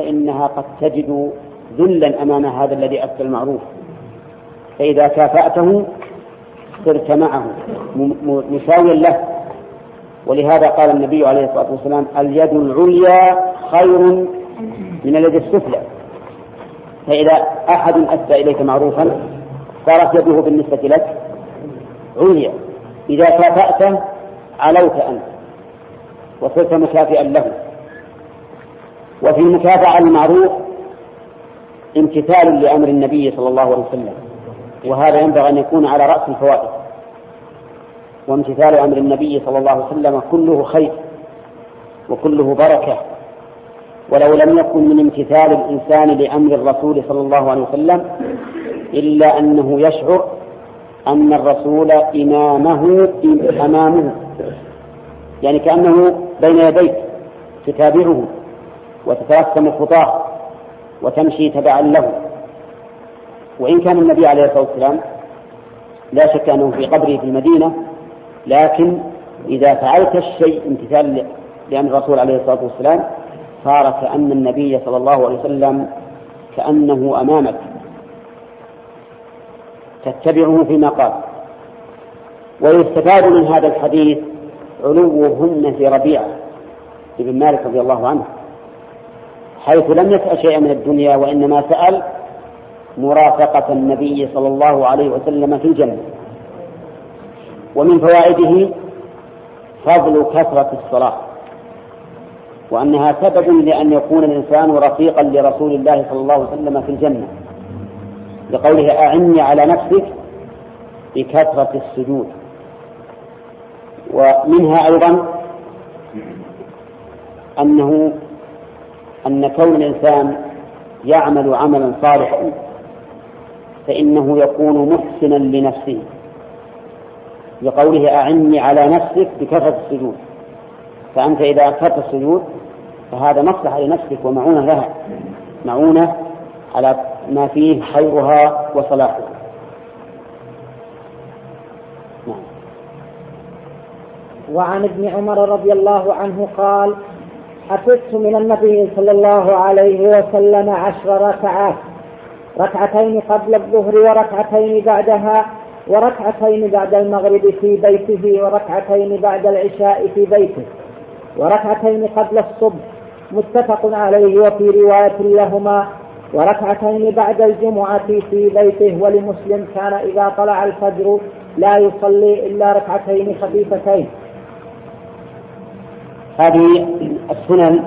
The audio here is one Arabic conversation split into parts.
فإنها قد تجد ذلا أمام هذا الذي أتى المعروف. فإذا كافأته صرت معه مساويا له. ولهذا قال النبي عليه الصلاة والسلام اليد العليا خير من اليد السفلى. فإذا أحد أسدى إليك معروفا صارت يده بالنسبة لك عليا. إذا كافأته علوت أنت وصرت مكافئا له. وفي المكافأة المعروف امتثال لأمر النبي صلى الله عليه وسلم. وهذا ينبغي أن يكون على رأس الفوائد. وامتثال أمر النبي صلى الله عليه وسلم كله خير وكله بركة. ولو لم يكن من امتثال الإنسان لأمر الرسول صلى الله عليه وسلم إلا أنه يشعر أن الرسول إمامه أمامه. يعني كأنه بين يديك تتابعه. وتترسم خطاه وتمشي تبعا له. وإن كان النبي عليه الصلاة والسلام لا شك أنه في قبره في المدينة لكن إذا فعلت الشيء امتثال لأمر الرسول عليه الصلاة والسلام صار كأن النبي صلى الله عليه وسلم كأنه أمامك. تتبعه فيما قال. ويستفاد من هذا الحديث علو في ربيعة ابن مالك رضي الله عنه. حيث لم يسأل شيئا من الدنيا وإنما سأل مرافقة النبي صلى الله عليه وسلم في الجنة. ومن فوائده فضل كثرة الصلاة وأنها سبب لأن يكون الإنسان رفيقا لرسول الله صلى الله عليه وسلم في الجنة. لقوله أعني على نفسك بكثرة السجود. ومنها أيضا أنه أن كون الإنسان يعمل عملا صالحا فإنه يكون محسنا لنفسه. لقوله أعني على نفسك بكثرة السجود. فأنت إذا أكثرت السجود فهذا مصلحة لنفسك ومعونة لها. معونة على ما فيه خيرها وصلاحها. نعم. وعن ابن عمر رضي الله عنه قال حفظت من النبي صلى الله عليه وسلم عشر ركعات. ركعتين قبل الظهر وركعتين بعدها وركعتين بعد المغرب في بيته وركعتين بعد العشاء في بيته وركعتين قبل الصبح متفق عليه وفي رواية لهما وركعتين بعد الجمعة في بيته. ولمسلم كان إذا طلع الفجر لا يصلي إلا ركعتين خفيفتين. هذه السنن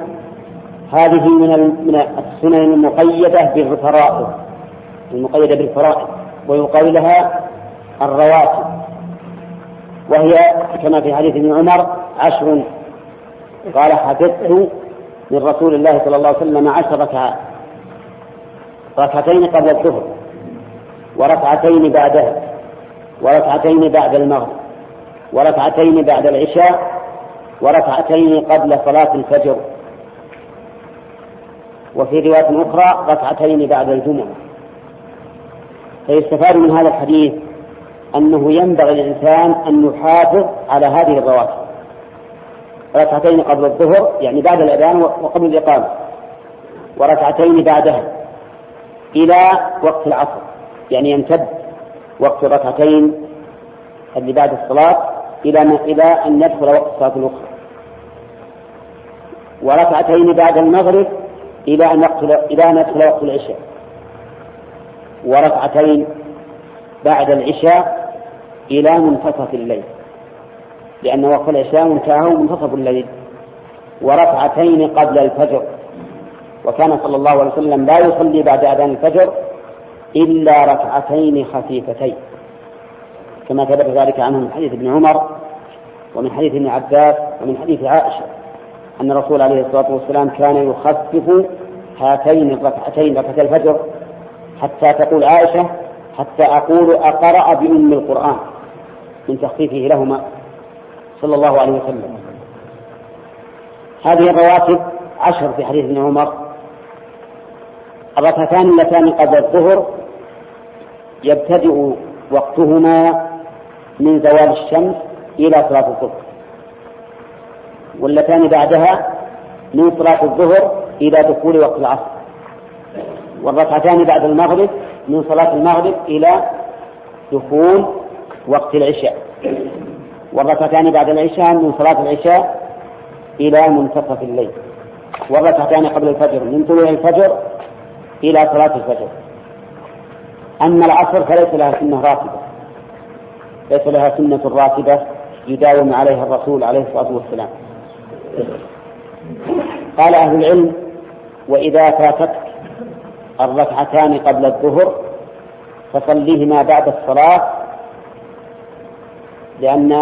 هذه من من السنن المقيدة بالفرائض المقيدة بالفرائض ويقال لها الرواتب. وهي كما في حديث ابن عمر عشر. قال حفظت من رسول الله صلى الله عليه وسلم عشر ركعات ركعتين قبل الظهر وركعتين بعدها وركعتين بعد المغرب وركعتين بعد العشاء وركعتين قبل صلاة الفجر. وفي رواية أخرى ركعتين بعد الجمعة. فيستفاد من هذا الحديث أنه ينبغي للإنسان أن يحافظ على هذه الرواتب ركعتين قبل الظهر يعني بعد الأذان وقبل الإقامة. وركعتين بعدها إلى وقت العصر يعني يمتد وقت الركعتين اللي بعد الصلاة إلى إلى أن يدخل وقت الصلاة الأخرى. وركعتين بعد المغرب إلى أن يدخل إلى أن يدخل وقت العشاء. وركعتين بعد العشاء إلى منتصف الليل. لأن وقت العشاء منتهى منتصف الليل. وركعتين قبل الفجر. وكان صلى الله عليه وسلم لا يصلي بعد أذان الفجر إلا ركعتين خفيفتين. كما ثبت ذلك عنه حديث ابن عمر ومن حديث ابن عباس ومن حديث عائشة أن الرسول عليه الصلاة والسلام كان يخفف هاتين الركعتين ركعتي الفجر حتى تقول عائشة حتى أقول أقرأ بأم القرآن من تخفيفه لهما. صلى الله عليه وسلم. هذه الرواتب عشر في حديث ابن عمر. الركعتان اللتان قبل الظهر يبتدئ وقتهما من زوال الشمس إلى صلاة الظهر. واللتان بعدها من صلاة الظهر إلى دخول وقت العصر. والركعتان بعد المغرب من صلاة المغرب إلى دخول وقت العشاء. والركعتان بعد العشاء من صلاة العشاء إلى منتصف الليل. والركعتان قبل الفجر من طلوع الفجر إلى صلاة الفجر. أما العصر فليس لها سنة راتبة. ليس لها سنة راتبة. يداوم عليها الرسول عليه الصلاة والسلام. قال أهل العلم وإذا فاتتك الركعتان قبل الظهر فصليهما بعد الصلاة لأن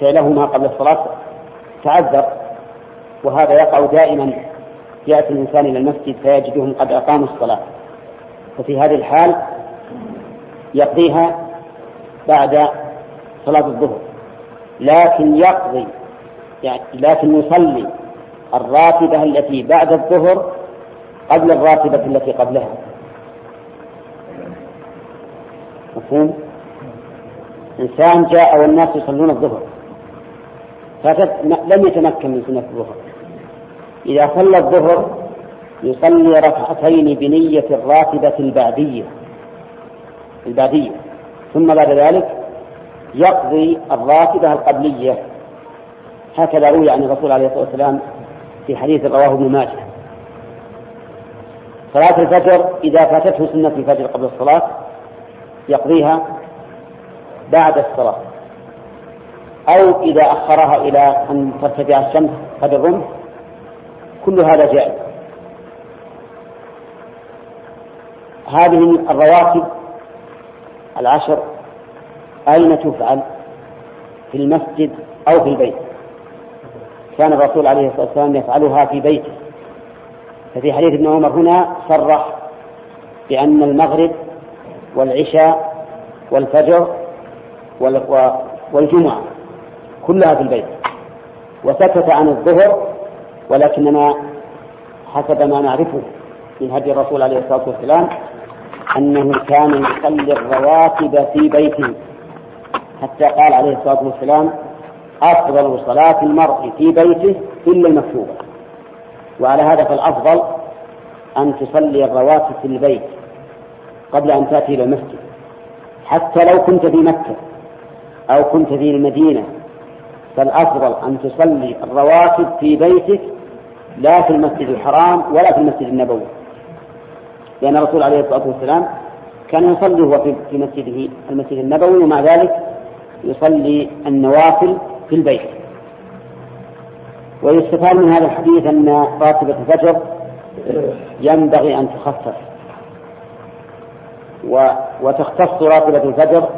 فعلهما قبل الصلاة تعذر وهذا يقع دائما يأتي الإنسان إلى المسجد فيجدهم قد أقاموا الصلاة. ففي هذه الحال يقضيها بعد صلاة الظهر. لكن يقضي يعني لكن يصلي الراتبة التي بعد الظهر قبل الراتبة التي قبلها. مفهوم؟ إنسان جاء والناس يصلون الظهر. لم يتمكن من سنة الظهر. إذا صلى الظهر يصلي ركعتين بنية الراتبة البعدية البعدية. ثم بعد ذلك يقضي الراتبة القبلية. هكذا روي عن الرسول عليه الصلاة والسلام في حديث رواه ابن ماجه. صلاة الفجر إذا فاتته سنة الفجر قبل الصلاة يقضيها بعد الصلاة. أو إذا أخرها إلى أن ترتفع الشمس قدر الرمح كل هذا جائز. هذه الرواتب العشر أين تفعل؟ في المسجد أو في البيت. كان الرسول عليه الصلاة والسلام يفعلها في بيته. ففي حديث ابن عمر هنا صرح بأن المغرب والعشاء والفجر والجمعة كلها في البيت. وسكت عن الظهر ولكننا حسب ما نعرفه من هدي الرسول عليه الصلاة والسلام أنه كان يصلي الرواتب في بيته. حتى قال عليه الصلاة والسلام أفضل صلاة المرء في بيته إلا المكتوبة. وعلى هذا فالأفضل أن تصلي الرواتب في البيت قبل أن تأتي إلى المسجد. حتى لو كنت في مكة أو كنت في المدينة فالأفضل أن تصلي الرواتب في بيتك لا في المسجد الحرام ولا في المسجد النبوي. لأن الرسول عليه الصلاة والسلام كان يصلي هو في مسجده المسجد النبوي ومع ذلك يصلي النوافل في البيت. ويستفاد من هذا الحديث أن راتبة الفجر ينبغي أن تخفف. وتختص راتبة الفجر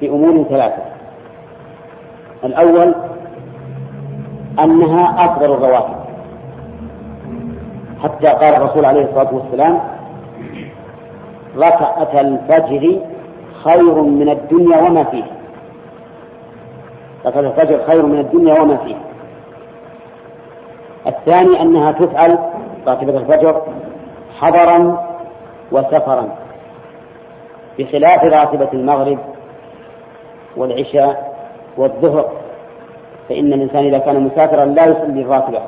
بأمور ثلاثة. الأول أنها أفضل الرواتب. حتى قال الرسول عليه الصلاة والسلام ركعة الفجر خير من الدنيا وما فيه ركعة الفجر خير من الدنيا وما فيه الثاني أنها تفعل راتبة الفجر حضرا وسفرا بخلاف راتبة المغرب والعشاء والظهر. فإن الإنسان إذا كان مسافرا لا يصلي الراتبة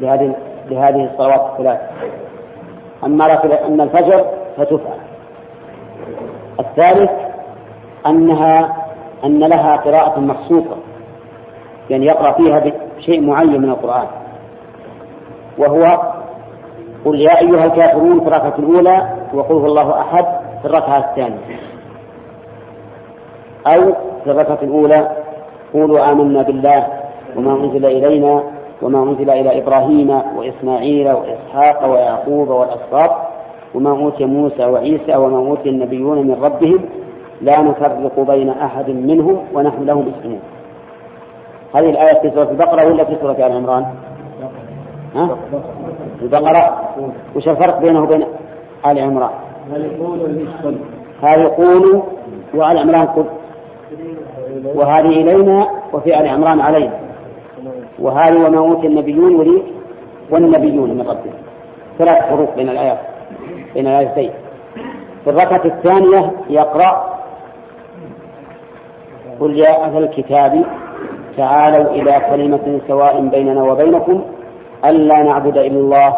لهذه لهذه الصلوات الثلاث. أما راتبة أما الفجر فتفعل. الثالث أنها أن لها قراءة مخصوصة. يعني يقرأ فيها بشيء معين من القرآن. وهو قل يا أيها الكافرون في الركعة الأولى وقل هو الله أحد في الركعة الثانية. أو في الركعة الأولى قولوا آمنا بالله وما أنزل إلينا وما أنزل إلى إبراهيم وإسماعيل وإسحاق ويعقوب والأسباط وما أوتي موسى وعيسى وما أوتي النبيون من ربهم لا نفرق بين أحد منهم ونحن له مسلمون. هذه الآية في سورة البقرة ولا في سورة آل عمران؟ ها؟ البقرة وش الفرق بينه وبين آل عمران؟ هذه قولوا وآل عمران قل وهذه إلينا وفي آل عمران علينا وهذه وما أوتي النبيون ولي والنبيون من ربهم ثلاث فروق بين الآيات بين الآيتين في الركعة الثانية يقرأ قل يا أهل الكتاب تعالوا إلى كلمة سواء بيننا وبينكم ألا نعبد إلا الله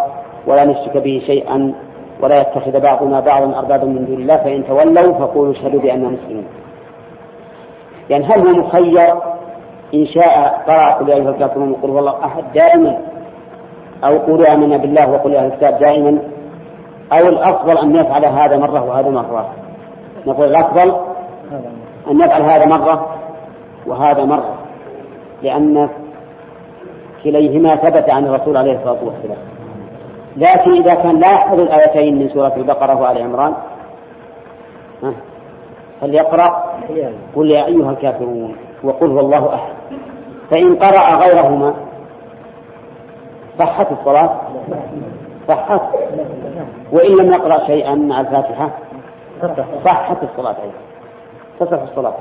ولا نشرك به شيئا ولا يتخذ بعضنا بعضا أربابا من دون الله فإن تولوا فقولوا اشهدوا بأننا مسلمون. يعني هل هو مخير؟ إن شاء قرأ قل يا أيها الكافرون وقل والله أحد دائما أو قولوا آمنا بالله وقل يا الكتاب دائما أو الأفضل أن يفعل هذا مرة وهذا مرة؟ نقول الأفضل أن يفعل هذا مرة وهذا مرة. لأن كليهما ثبت عن الرسول عليه الصلاة والسلام. لكن إذا كان لا يحفظ الآيتين من سورة البقرة وآل عمران فليقرأ قل يا أيها الكافرون وقل هو الله أحد. فإن قرأ غيرهما صحت الصلاة؟ صحت. وإن لم يقرأ شيئا مع الفاتحة صحت الصلاة أيضا. تصح الصلاة.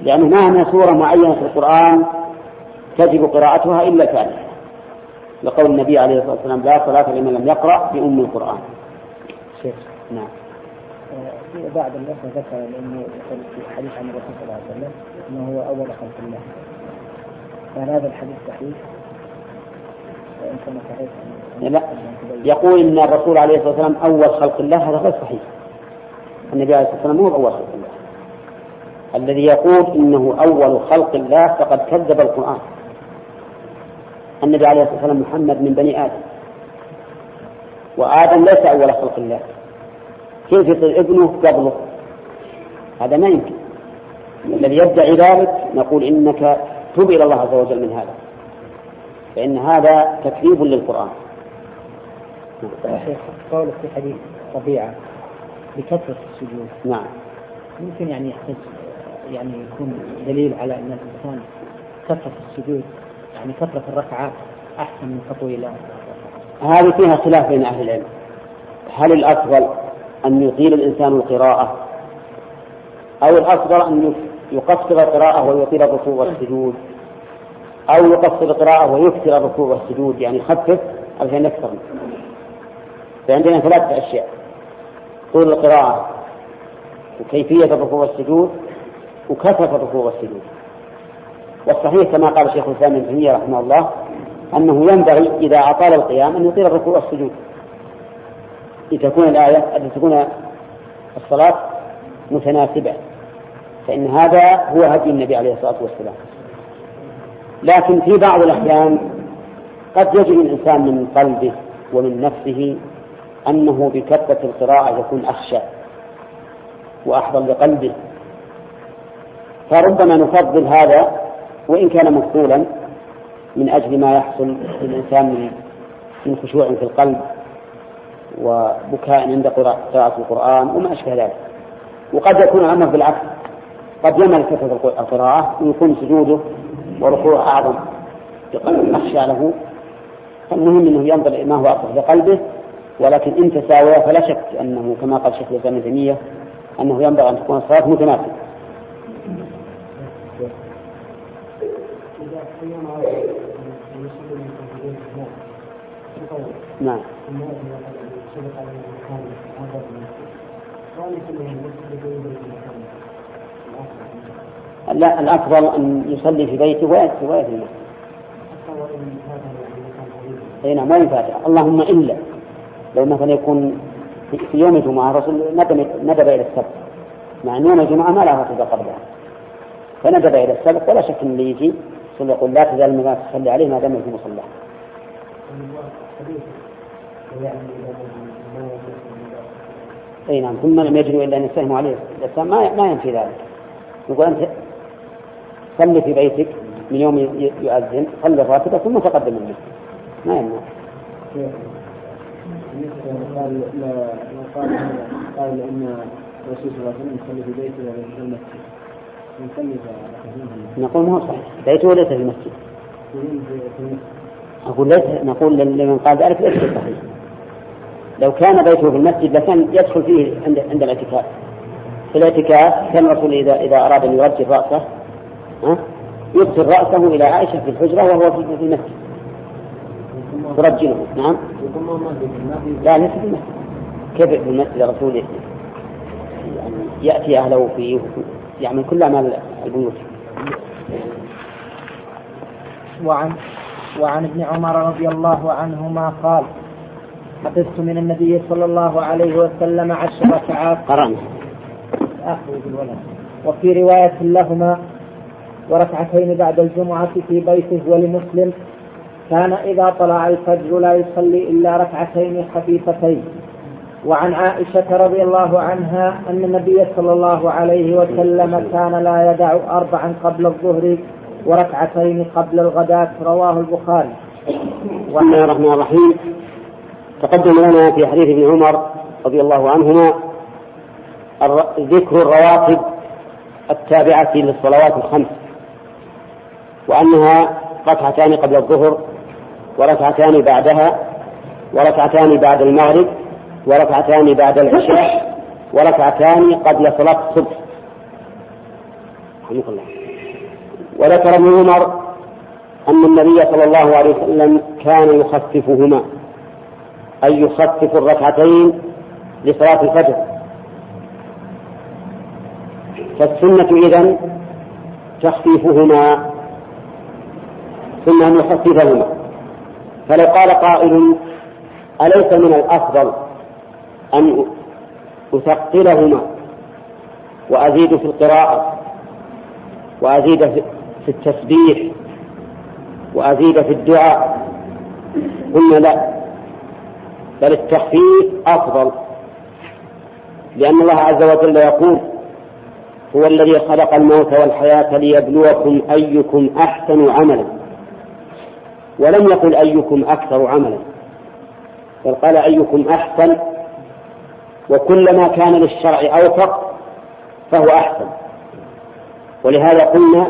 لأنه ما هنا سورة معينة في القرآن تجب قراءتها إلا الفاتحة لقول النبي عليه الصلاة والسلام لا صلاة لمن لم يقرأ بأم القرآن. شيخ. نعم. في بعض الناس ذكر انه في حديث عن الرسول صلى الله عليه وسلم إنه هو أول خلق الله. فهل هذا الحديث صحيح؟ وإن كان صحيح لا. يقول إن الرسول عليه الصلاة والسلام أول خلق الله هذا غير صحيح. النبي عليه الصلاة والسلام هو أول خلق الله. الذي يقول إنه أول خلق الله فقد كذب القرآن. النبي عليه الصلاة والسلام محمد من بني آدم. وآدم ليس أول خلق الله. كيف يصير ابنه؟ قبله. هذا ما يمكن. الذي يدعي ذلك نقول إنك تب إلى الله عز وجل من هذا. فإن هذا تكذيب للقرآن. شيخ قولك في حديث طبيعه بكثرة السجود. نعم. ممكن يعني يحتاج يعني يكون دليل على أن الإنسان كثرة السجود يعني كثرة الركعات أحسن من تطويلها هذه فيها خلاف بين أهل العلم. هل الأفضل أن يطيل الإنسان القراءة أو الأفضل أن يقصر القراءة ويطيل الركوع والسجود أو يقصر القراءة ويكثر الركوع والسجود يعني يخفف عشان يكثر فعندنا ثلاثة أشياء. طول القراءة وكيفية الركوع والسجود وكثرة الركوع والسجود والصحيح كما قال الشيخ الإسلام ابن تيمية رحمه الله أنه ينبغي إذا أطال القيام أن يطيل الركوع والسجود. لتكون الآية لتكون الصلاة متناسبة. فإن هذا هو هدي النبي عليه الصلاة والسلام. لكن في بعض الأحيان قد يجد الإنسان من قلبه ومن نفسه أنه بكثرة القراءة يكون أخشى وأحضر لقلبه. فربما نفضل هذا وإن كان مفضولا من أجل ما يحصل للإنسان من خشوع في القلب وبكاء عند قراءة القرآن وما أشبه ذلك. وقد يكون الأمر بالعكس. قد يمل كثرة القراءة؟ ويكون سجوده وركوعه أعظم. بقلب أخشى له. فالمهم أنه ينظر ما هو أصلح لقلبه ولكن إن تساوى فلا شك أنه كما قال شيخ الإسلام ابن تيمية أنه ينبغي أن تكون الصلاة متناسبة نعم. لا الأفضل أن يصلي في بيته ويأتي المسجد. أي نعم وين فاتح اللهم إلا. لو مثلا يكون في يوم الجمعة الرسول ندب إلى السبت. مع أن يوم الجمعة ما لا راتب قبلها. فندب إلى السبت ولا شك اللي يجي. يقول لا تزال ما تصلي عليه ما دام في مصلاه. أي نعم ثم لم يجدوا إلا أن يستهموا عليه. الإسلام ما ينفي ذلك. يقول أنت صلي في بيتك من يوم يؤذن صلي الراتبه ثم تقدم المسجد ما يمنع. قال قال قال إن الرسول صلى الله عليه وسلم يصلي في بيته ولا في نقول ما هو صحيح. بيته وليس في المسجد. أقول ليس نقول لمن قال ذلك ليس صحيح لو كان بيته في المسجد لكان يدخل فيه عند عند الاعتكاف. في الاعتكاف كان الرسول اذا إذا أراد أن يرجل رأسه ها يرسل رأسه إلى عائشة في الحجرة وهو في المسجد. ترجله. نعم. لا ليس في المسجد. كيف في المسجد الرسول يعني يأتي أهله فيه. يعمل كل أعمال البيوت. وعن وعن ابن عمر رضي الله عنهما قال حفظت من النبي صلى الله عليه وسلم عشر ركعات قرأنا. وفي رواية لهما وركعتين بعد الجمعة في بيته ولمسلم كان إذا طلع الفجر لا يصلي إلا ركعتين خفيفتين. وعن عائشة رضي الله عنها أن النبي صلى الله عليه وسلم كان لا يدع أربعا قبل الظهر وركعتين قبل الغداة رواه البخاري. بسم الله الرحمن الرحيم. تقدم لنا في حديث ابن عمر رضي الله عنهما ذكر الرواتب التابعة للصلوات الخمس وأنها ركعتان قبل الظهر وركعتان بعدها وركعتان بعد المغرب وركعتان بعد العشاء. وركعتان قبل صلاة الصبح. رحمه الله. وذكر ابن عمر أن النبي صلى الله عليه وسلم كان يخففهما أي يخفف الركعتين لصلاة الفجر. فالسنة إذن تخفيفهما ثم أن يخففهما. فلو قال قائل أليس من الأفضل أن أثقلهما وأزيد في القراءة وأزيد في التسبيح وأزيد في الدعاء. قلنا لا بل التخفيف أفضل لأن الله عز وجل يقول هو الذي خلق الموت والحياة ليبلوكم أيكم أحسن عملا. ولم يقل أيكم أكثر عملا بل قال أيكم أحسن وكلما كان للشرع أوفق فهو أحسن. ولهذا قلنا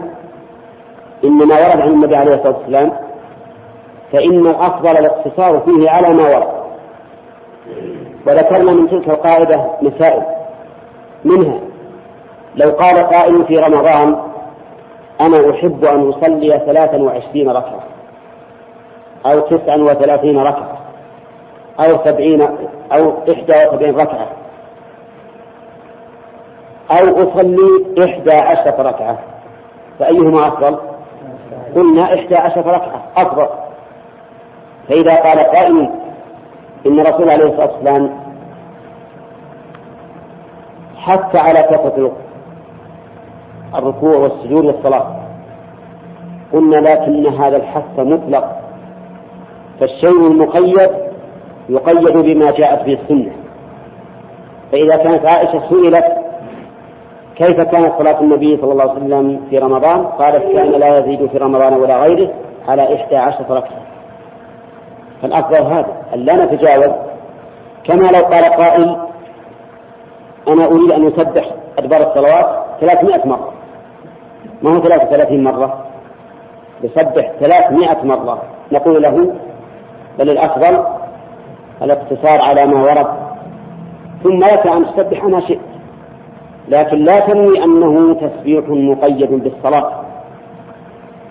إن ما ورد عن النبي عليه الصلاة والسلام فإن الأفضل الاقتصار فيه على ما ورد. وذكرنا من تلك القاعدة مسائل. منها لو قال قائل في رمضان أنا أحب أن أصلي ثلاثا وعشرين ركعة أو تسعا وثلاثين ركعة. أو سبعين أو إحدى وسبعين ركعة. أو أصلي إحدى عشرة ركعة. فأيهما أفضل؟ قلنا إحدى عشرة ركعة أفضل. فإذا قال قائل إن الرسول عليه الصلاة والسلام حث على كثرة الركوع والسجود والصلاة. قلنا لكن هذا الحث مطلق. فالشيء المقيد يقيد بما جاءت به السنة. فإذا كانت عائشة سئلت كيف كانت صلاة النبي صلى الله عليه وسلم في رمضان؟ قالت كان لا يزيد في رمضان ولا غيره على إحدى عشرة ركعة. فالأفضل هذا أن لا نتجاوز. كما لو قال قائل أنا أريد أن أسبح أدبار الصلوات ثلاثمائة مرة. ما هو ثلاثة وثلاثين مرة؟ يسبح ثلاثمائة مرة. نقول له بل الأفضل الاقتصار على ما ورد. ثم لك أن تسبح ما شئت. لكن لا تنوي أنه تسبيح مقيد بالصلاة.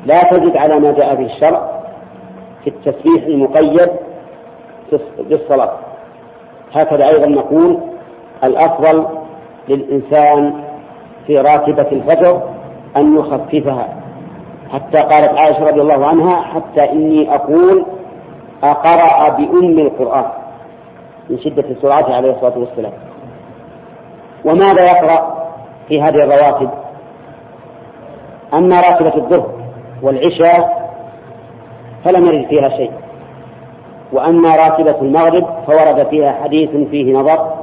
لا تزد على ما جاء به الشرع في التسبيح المقيد بالصلاة. هكذا أيضا نقول الأفضل للإنسان في راتبة الفجر أن يخففها. حتى قالت عائشة رضي الله عنها حتى إني أقول أقرأ بأم القرآن من شدة سرعته عليه الصلاة والسلام. وماذا يقرأ في هذه الرواتب؟ أما راتبة الظهر والعشاء فلم يرد فيها شيء. وأما راتبة المغرب فورد فيها حديث فيه نظر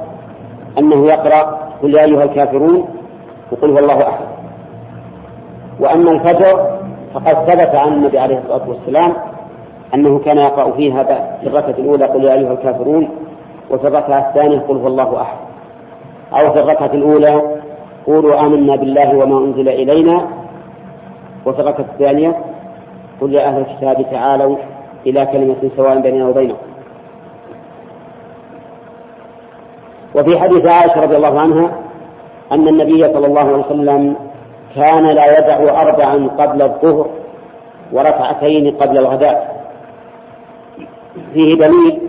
أنه يقرأ قل يا أيها الكافرون وقل هو الله أحد. وأما الفجر فقد ثبت عن النبي عليه الصلاة والسلام أنه كان يقرأ فيها في الركعة الأولى قل يا أيها الكافرون وفي الركعة الثانية قل هو الله أحد. أو في الركعة الأولى قولوا آمنا بالله وما أنزل إلينا. وفي الركعة الثانية قل يا أهل الكتاب تعالوا إلى كلمة سواء بيننا وبينكم. وفي حديث عائشة رضي الله عنها أن النبي صلى الله عليه وسلم كان لا يدع أربعا قبل الظهر وركعتين قبل الغداء. فيه دليل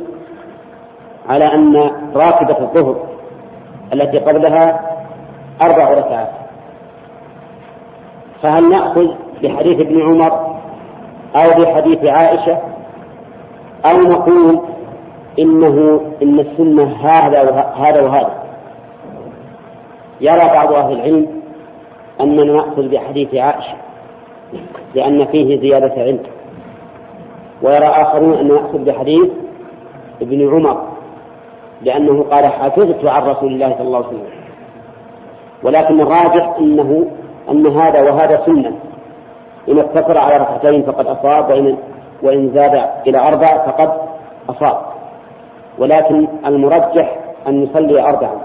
على أن راتبة الظهر التي قبلها أربع ركعات. فهل نأخذ بحديث ابن عمر أو بحديث عائشة أو نقول إنه إن السنة هذا وهذا وهذا؟ يرى بعض أهل العلم أننا نأخذ بحديث عائشة لأن فيه زيادة علم. ويرى آخرون أن نأخذ بحديث ابن عمر لأنه قال حفظت عن رسول الله صلى الله عليه وسلم. ولكن الراجح أنه أن هذا وهذا سنة. إن اقتصر على ركعتين فقد أصاب وإن وإن زاد إلى أربع فقد أصاب. ولكن المرجح أن يصلي أربعا.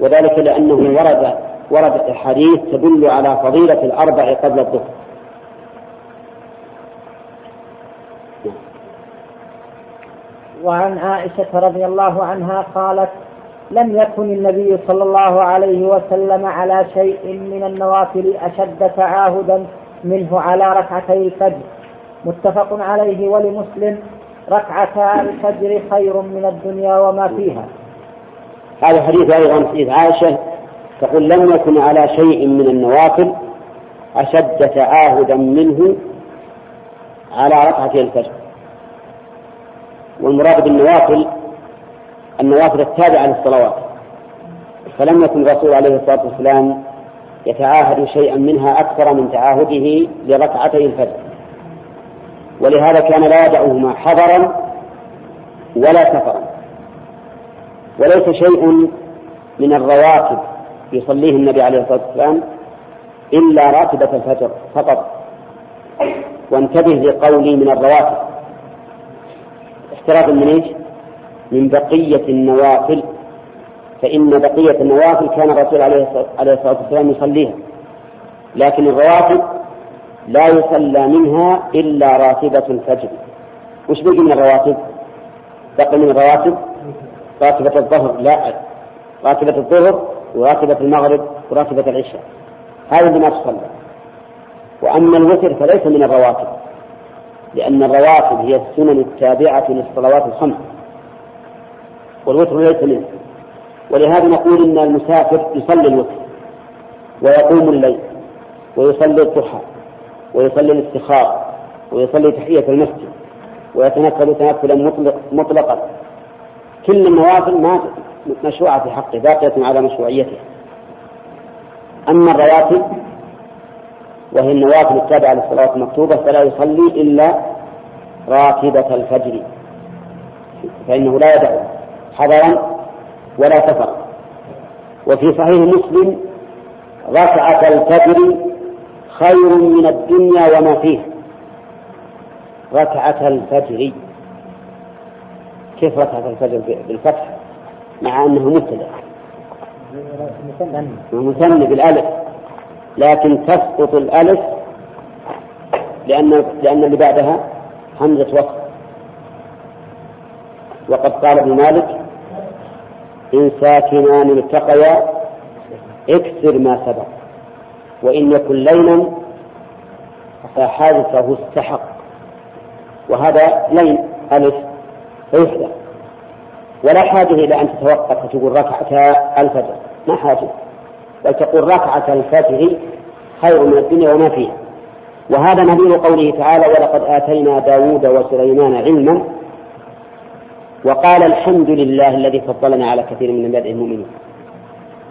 وذلك لأنه ورد وردت أحاديث تدل على فضيلة الأربع قبل الظهر. وعن عائشة رضي الله عنها قالت لم يكن النبي صلى الله عليه وسلم على شيء من النوافل أشد تعاهدا منه على ركعتي الفجر. متفق عليه ولمسلم ركعتا الفجر خير من الدنيا وما فيها. هذا حديث أيضا حديث عائشة تقول لم يكن على شيء من النوافل أشد تعاهدا منه على ركعتي الفجر. والمراد بالنوافل النوافل التابعة للصلوات. فلم يكن الرسول عليه الصلاة والسلام يتعاهد شيئا منها أكثر من تعاهده لركعتي الفجر. ولهذا كان لا يدعهما حضرا ولا سفرا. وليس شيء من الرواتب يصليه النبي عليه الصلاة والسلام إلا راتبة الفجر فقط. وانتبه لقولي من الرواتب. احتراز من إيش؟ من بقية النوافل. فإن بقية النوافل كان الرسول عليه الصلاة والسلام يصليها. لكن الرواتب لا يصلى منها إلا راتبة الفجر. وش بقي من الرواتب؟ بقي من الرواتب راتبة الظهر لا. راتبة الظهر وراتبة المغرب وراتبة العشاء. هذه اللي ما تصلى. وأما الوتر فليس من الرواتب لأن الرواتب هي السنن التابعة للصلوات الخمس. والوتر ليس منه. ولهذا نقول إن المسافر يصلي الوتر ويقوم الليل ويصلي الضحى ويصلي الاستخارة ويصلي تحية المسجد ويتنفل تنفلا مطلق مطلقا. كل النوافل ما مشروعة في حقه باقية على مشروعيته. أما الرواتب وهي النوافل التابعة للصلاة المكتوبة فلا يصلي إلا راتبة الفجر. فإنه لا يدع حضرا ولا سفرا. وفي صحيح مسلم ركعة الفجر خير من الدنيا وما فيها. ركعة الفجر. كيف ركعة الفجر بالفتح؟ مع أنه مبتدأ. مثنى بالألف. لكن تسقط الألف لأن لأن اللي بعدها همزة وصف. وقد قال ابن مالك إن ساكنان التقيا اكسر ما سبق وإن يكن لينا فحادثه استحق. وهذا لين ألف فيحدث ولا حاجة إلى أن تتوقف وتقول ركعتا الفجر ما حاجة. بل تقول ركعة الفجر خير من الدنيا وما فيها. وهذا نظير قوله تعالى ولقد آتينا داود وسليمان علما وقال الحمد لله الذي فضلنا على كثير من عباده المؤمنين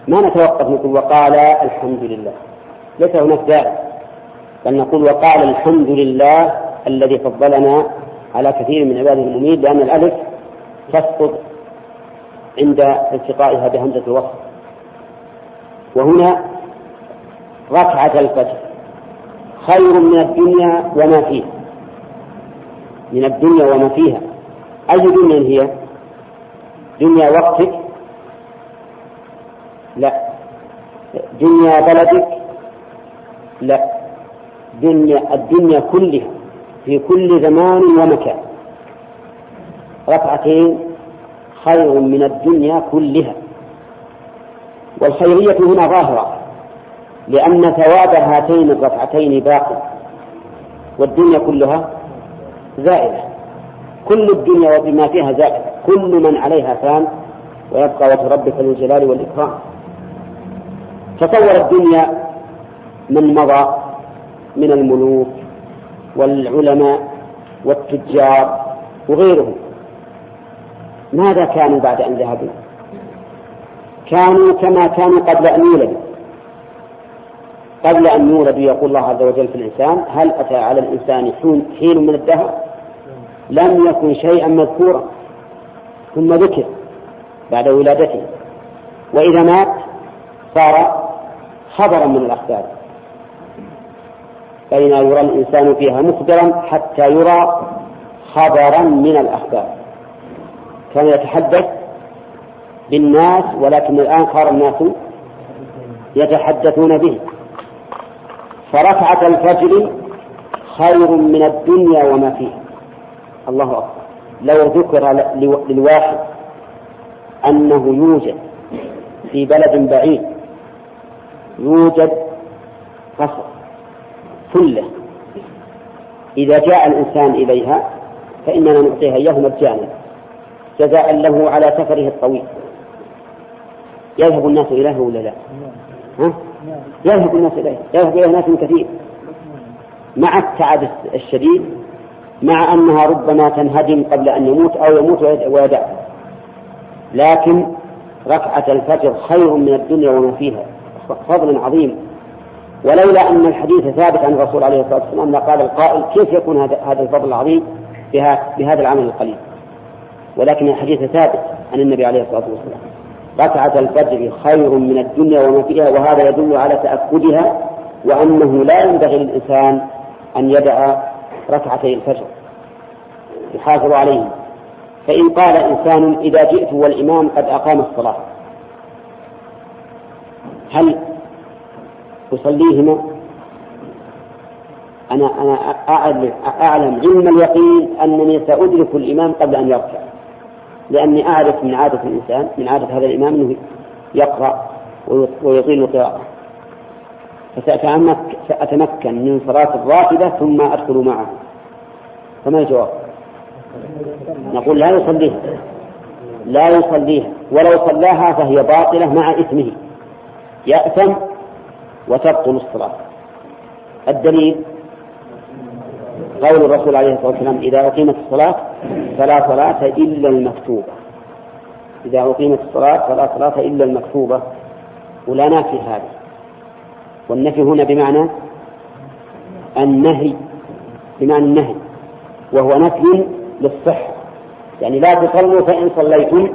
ما نتوقف نقول وقال الحمد لله ليس هناك داعي بل نقول وقال الحمد لله الذي فضلنا على كثير من عباده المؤمنين لأن الألف تسقط عند التقائها بهمزة الوصف. وهنا ركعة الفجر خير من الدنيا وما فيها. من الدنيا وما فيها. أي دنيا هي؟ دنيا وقتك. لا. دنيا بلدك. لا. دنيا الدنيا كلها. في كل زمان ومكان. ركعتين خير من الدنيا كلها. والخيرية هنا ظاهرة لأن ثواب هاتين الركعتين باق والدنيا كلها زائلة. كل الدنيا وبما فيها زائلة كل من عليها فان ويبقى وجه ربك ذو الجلال والإكرام. تصور الدنيا من مضى من الملوك والعلماء والتجار وغيرهم. ماذا كانوا بعد أن ذهبوا؟ كانوا كما كانوا قبل أن يولدوا. قبل أن يولدوا يقول الله عز وجل في الإنسان هل أتى على الإنسان حين من الدهر؟ لم يكن شيئا مذكورا. ثم ذكر بعد ولادته. وإذا مات صار خبرا من الأخبار. بين يرى الإنسان فيها مخبرا حتى يرى خبرا من الأخبار. كان يتحدث بالناس ولكن الآن صار الناس يتحدثون به. فركعة الفجر خير من الدنيا وما فيها. الله أكبر. لو ذكر للواحد أنه يوجد في بلد بعيد يوجد قصر كله إذا جاء الإنسان إليها فإننا نعطيها إياه مجانا جزاء له على سفره الطويل. يذهب الناس إليه ولا لا؟ ها؟ يذهب الناس إليه. يذهب إليه ناس كثير. مع التعب الشديد مع أنها ربما تنهدم قبل أن يموت أو يموت ويدع لكن ركعة الفجر خير من الدنيا وما فيها. فضل عظيم. ولولا أن الحديث ثابت عن الرسول عليه الصلاة والسلام لقال القائل كيف يكون هذا هذا الفضل العظيم بهذا العمل القليل؟ ولكن الحديث ثابت عن النبي عليه الصلاة والسلام. ركعة الفجر خير من الدنيا وما فيها وهذا يدل على تأكدها وأنه لا ينبغي للإنسان أن يدع ركعتي الفجر يحافظ عليهم فإن قال إنسان إذا جئت والإمام قد أقام الصلاة هل أصليهما؟ أنا أنا أعلم علم اليقين أنني سأدرك الإمام قبل أن يركع لأني أعرف من عادة الإنسان من عادة هذا الإمام أنه يقرأ ويطيل القراءة فسأتمكن من صلاة الراتبة ثم أدخل معه. فما الجواب؟ نقول لا يصليها. لا يصليها. ولو صلاها فهي باطلة مع إثمه. يأثم وتبطل الصلاة. الدليل قول الرسول عليه الصلاة والسلام إذا أقيمت الصلاة فلا صلاة إلا المكتوبة. إذا أقيمت الصلاة فلا صلاة إلا المكتوبة ولا نافي هذا. والنفي هنا بمعنى النهي بمعنى النهي وهو نفي للصحة. يعني لا تصلوا فإن صليتم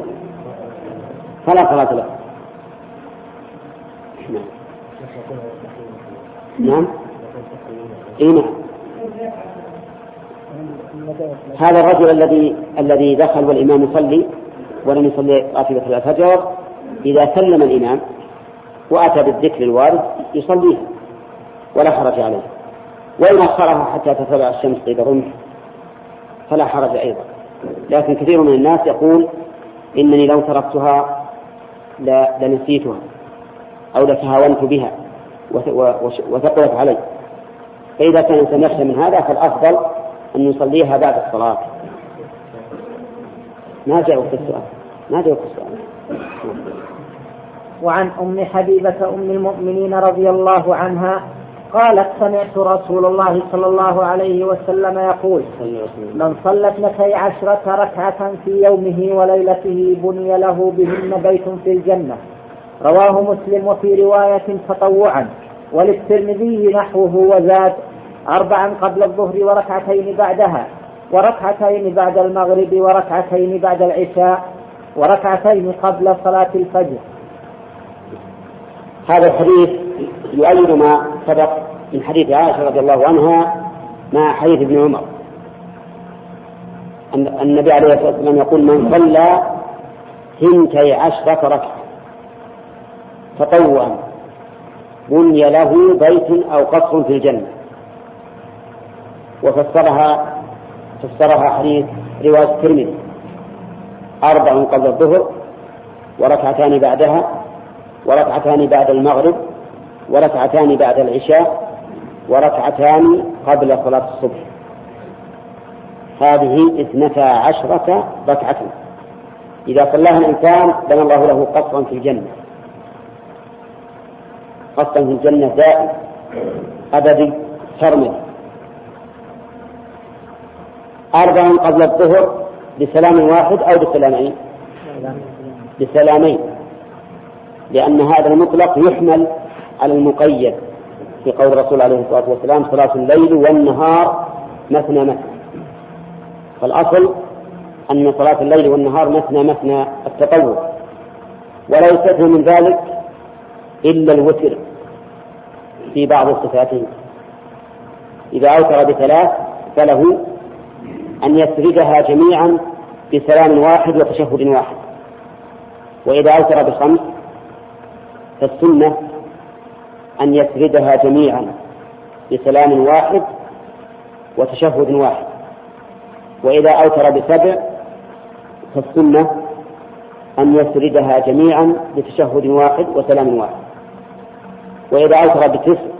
فلا صلاة لكم. نعم. نعم. اي نعم. هذا الرجل الذي الذي دخل والإمام يصلي ولم يصلي راتبة الفجر. إذا سلم الإمام وأتى بالذكر الوارد يصليه ولا حرج عليه. وإن أخرها حتى تطلع الشمس قيد رمح فلا حرج أيضا. لكن كثير من الناس يقول إنني لو تركتها لنسيتها أو لتهاونت بها وثقلت علي. فإذا كان الإنسان يخشى من هذا فالأفضل أن يصليها بعد الصلاة. ما جاء وقت السؤال. ما جاء وقت السؤال. وعن أم حبيبة أم المؤمنين رضي الله عنها قالت سمعت رسول الله صلى الله عليه وسلم يقول من صلى اثنتي عشرة ركعة في يومه وليلته بني له بهن بيت في الجنة. رواه مسلم وفي رواية تطوعا. وللترمذي نحوه وزاد أربعا قبل الظهر وركعتين بعدها وركعتين بعد المغرب وركعتين بعد العشاء وركعتين قبل صلاة الفجر. هذا الحديث يؤيد ما سبق من حديث عائشة رضي الله عنها مع حديث ابن عمر. أن النبي عليه الصلاة والسلام يقول من صلى ثنتي عشرة ركعة تطوعا بني له بيت أو قصر في الجنة. وفسرها فسرها حديث رواية الترمذي. أربع قبل الظهر وركعتان بعدها وركعتان بعد المغرب وركعتان بعد العشاء وركعتان قبل صلاة الصبح. هذه اثنتا عشرة ركعة. إذا صلاها الإنسان بنى الله له قصرا في الجنة. قصرا في الجنة دائم أبدي سرمدي أربع قبل الظهر بسلام واحد أو بسلامين. بسلامين. لأن هذا المطلق يحمل على المقيد في قول الرسول عليه الصلاة والسلام صلاة الليل والنهار مثنى مثنى. فالأصل أن صلاة الليل والنهار مثنى مثنى التطوع. ولا يستثنى من ذلك إلا الوتر في بعض صفاته. إذا أوتر بثلاث فله أن يسردها جميعا بسلام واحد وتشهد واحد. وإذا أوتر بخمس فالسنة أن يسردها جميعا بسلام واحد وتشهد واحد. وإذا أوتر بسبع فالسنة أن يسردها جميعا بتشهد واحد وسلام واحد. وإذا أوتر بتسع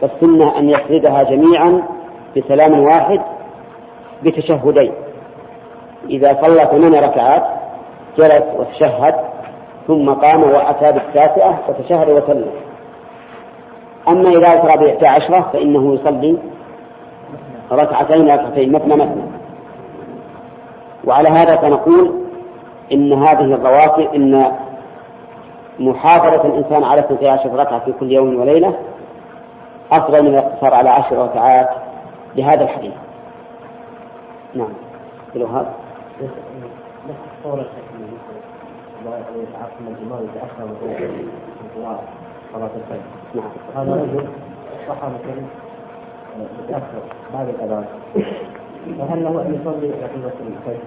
فالسنة أن يسردها جميعا بسلام واحد بتشهدين. إذا صلى ثمان ركعات جلس وتشهد ثم قام وأتى بالتاسعة وتشهد وسلم. أما إذا أسرى بإحدى عشرة فإنه يصلي ركعتين ركعتين مثنى مثنى. وعلى هذا فنقول إن هذه الرواتب إن محافظة الإنسان على 12 ركعة في كل يوم وليلة أفضل من الاقتصار على عشر ركعات لهذا الحديث. نعم. مثل هذا صلاة الفجر نعم. هذا رجل صحى مثلا متأخر بعد الأذان فهل له أن يصلي ركعة الفجر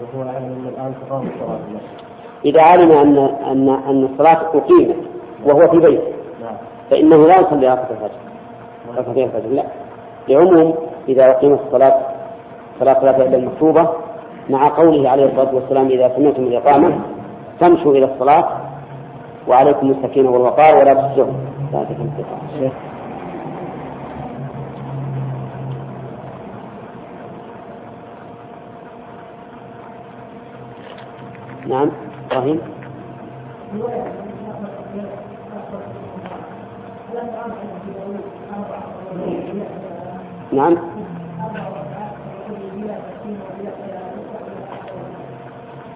وهو يعلم أن الآن تقام صلاة المسجد إذا علم أن أن أن الصلاة أقيمت وهو في بيته. فإنه لا يصلي ركعة الفجر. ركعتين الفجر لا. لعموم إذا أقيمت الصلاة صلاة صلاة إلا المكتوبة مع قوله عليه الصلاة والسلام إذا سمعتم الإقامة فامشوا إلى الصلاة وعليكم السكينة والوقار ولا لا تفسدوا نعم إبراهيم. نعم.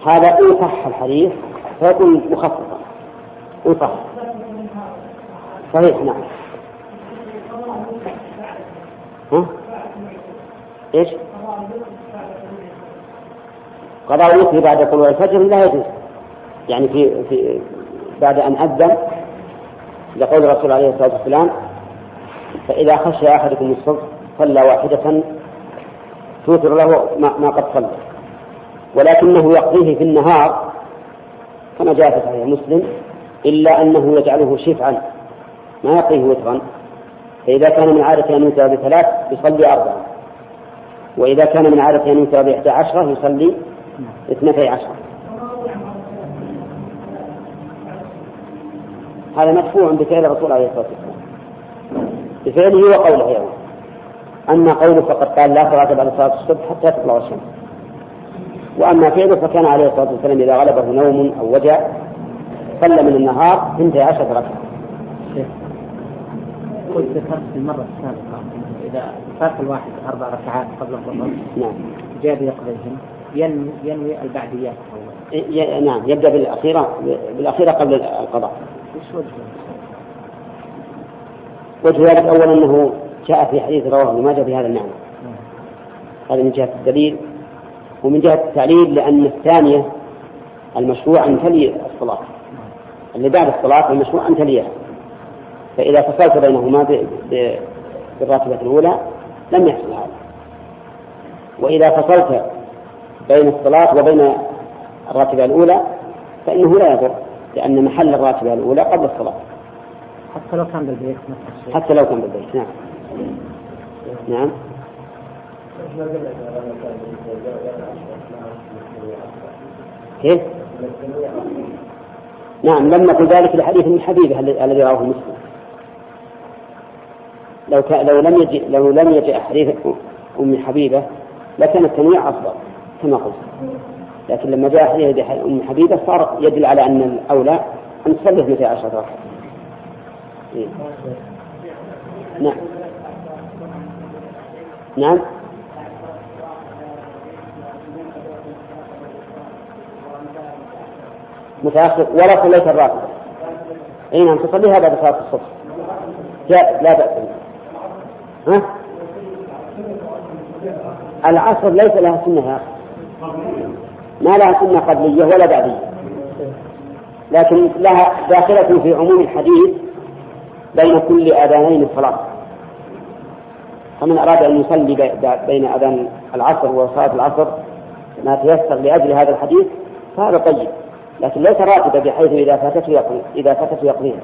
هذا إن صح الحديث فيكون مخففا إن صح صحيح نعم. ها؟ إيش؟ قضاء الوتر بعد طلوع الفجر لا يجوز. يعني في في بعد أن أذن لقول الرسول عليه الصلاة والسلام فإذا خشي أحدكم الصبح صلى واحدة توتر له ما قد صلى. ولكنه يقضيه في النهار كما جاء في صحيح مسلم إلا أنه يجعله شفعا ما يقضيه وترا فإذا كان من عادة أن يوتر بثلاث يصلي أربعة. وإذا كان من عادة أن يوتر بإحدى عشرة يصلي اثنتي عشرة. هذا مدفوع بفعل الرسول عليه الصلاة والسلام. بفعله وقوله أيضا أما قوله فقد قال لا صلاة بعد صلاة الصبح حتى تطلع الشمس. وأما فعله فكان عليه الصلاة والسلام إذا غلبه نوم أو وجع صلى من النهار اثنتي عشرة ركعة. قلت ذكرت في المرة السابقة إذا فات الواحد أربع ركعات قبل الظهر نعم. جاء بيقضيهم ينوي ينوي البعديات نعم يبدأ بالأخيرة بالأخيرة قبل القضاء. وش وجهه؟ وجه ذلك أولا أنه جاء في حديث رواه ابن ماجه بهذا المعنى. هذا من جهة الدليل. ومن جهة التعليل لأن الثانية المشروع أن تلي الصلاة. اللي بعد الصلاة المشروع أن تليها فإذا فصلت بينهما بالراتبة الأولى لم يحصل هذا. وإذا فصلت بين الصلاة وبين الراتبة الأولى فإنه لا يضر لأن محل الراتبة الأولى قبل الصلاة. حتى لو كان بالبيت حتى لو كان بالبيت نعم. نعم. كيف؟ نعم لم نقل ذلك لحديث من حبيبه الذي رواه مسلم. لو لو لم يجئ لو لم يجئ حديث أم حبيبة لكان التنويع أفضل كما قلت. لكن لما جاء حديث أم حبيبة صار يدل على أن الأولى أن تصلي 12 ركعة. إيه. نعم. نعم. متأخر ولا صليت الراتبة أي نعم تصليها بعد صلاة الصبح. جاء لا بأس ها؟ العصر ليس لها سنة يا ما لها سنة قبلية ولا بعدية. لكن لها داخلة في عموم الحديث بين كل أذانين الصلاة. فمن أراد أن يصلي بين أذان العصر وصلاة العصر ما تيسر لأجل هذا الحديث فهذا طيب. لكن ليس راتبة بحيث إذا فاتته يقضي إذا فاتته يقضيها.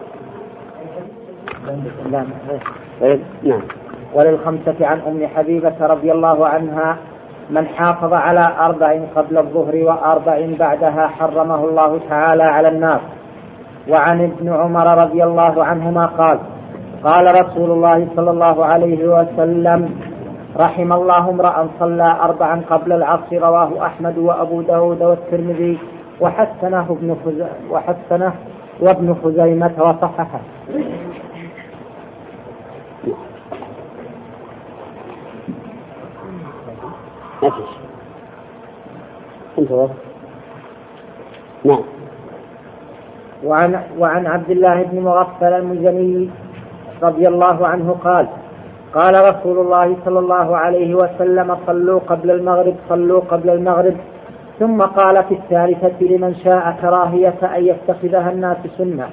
نعم. وللخمسة عن أم حبيبة رضي الله عنها من حافظ على أربع قبل الظهر وأربع بعدها حرمه الله تعالى على النار وعن ابن عمر رضي الله عنهما قال قال رسول الله صلى الله عليه وسلم رحم الله امرأ صلى أربعا قبل العصر رواه أحمد وأبو داود والترمذي وحسنه ابن وحسنه وابن خزيمة وصححه. ما فيش نعم. وعن وعن عبد الله بن مغفل المزني رضي الله عنه قال قال رسول الله صلى الله عليه وسلم صلوا قبل المغرب صلوا قبل المغرب. ثم قال في الثالثة لمن شاء كراهية أن يتخذها الناس سنة.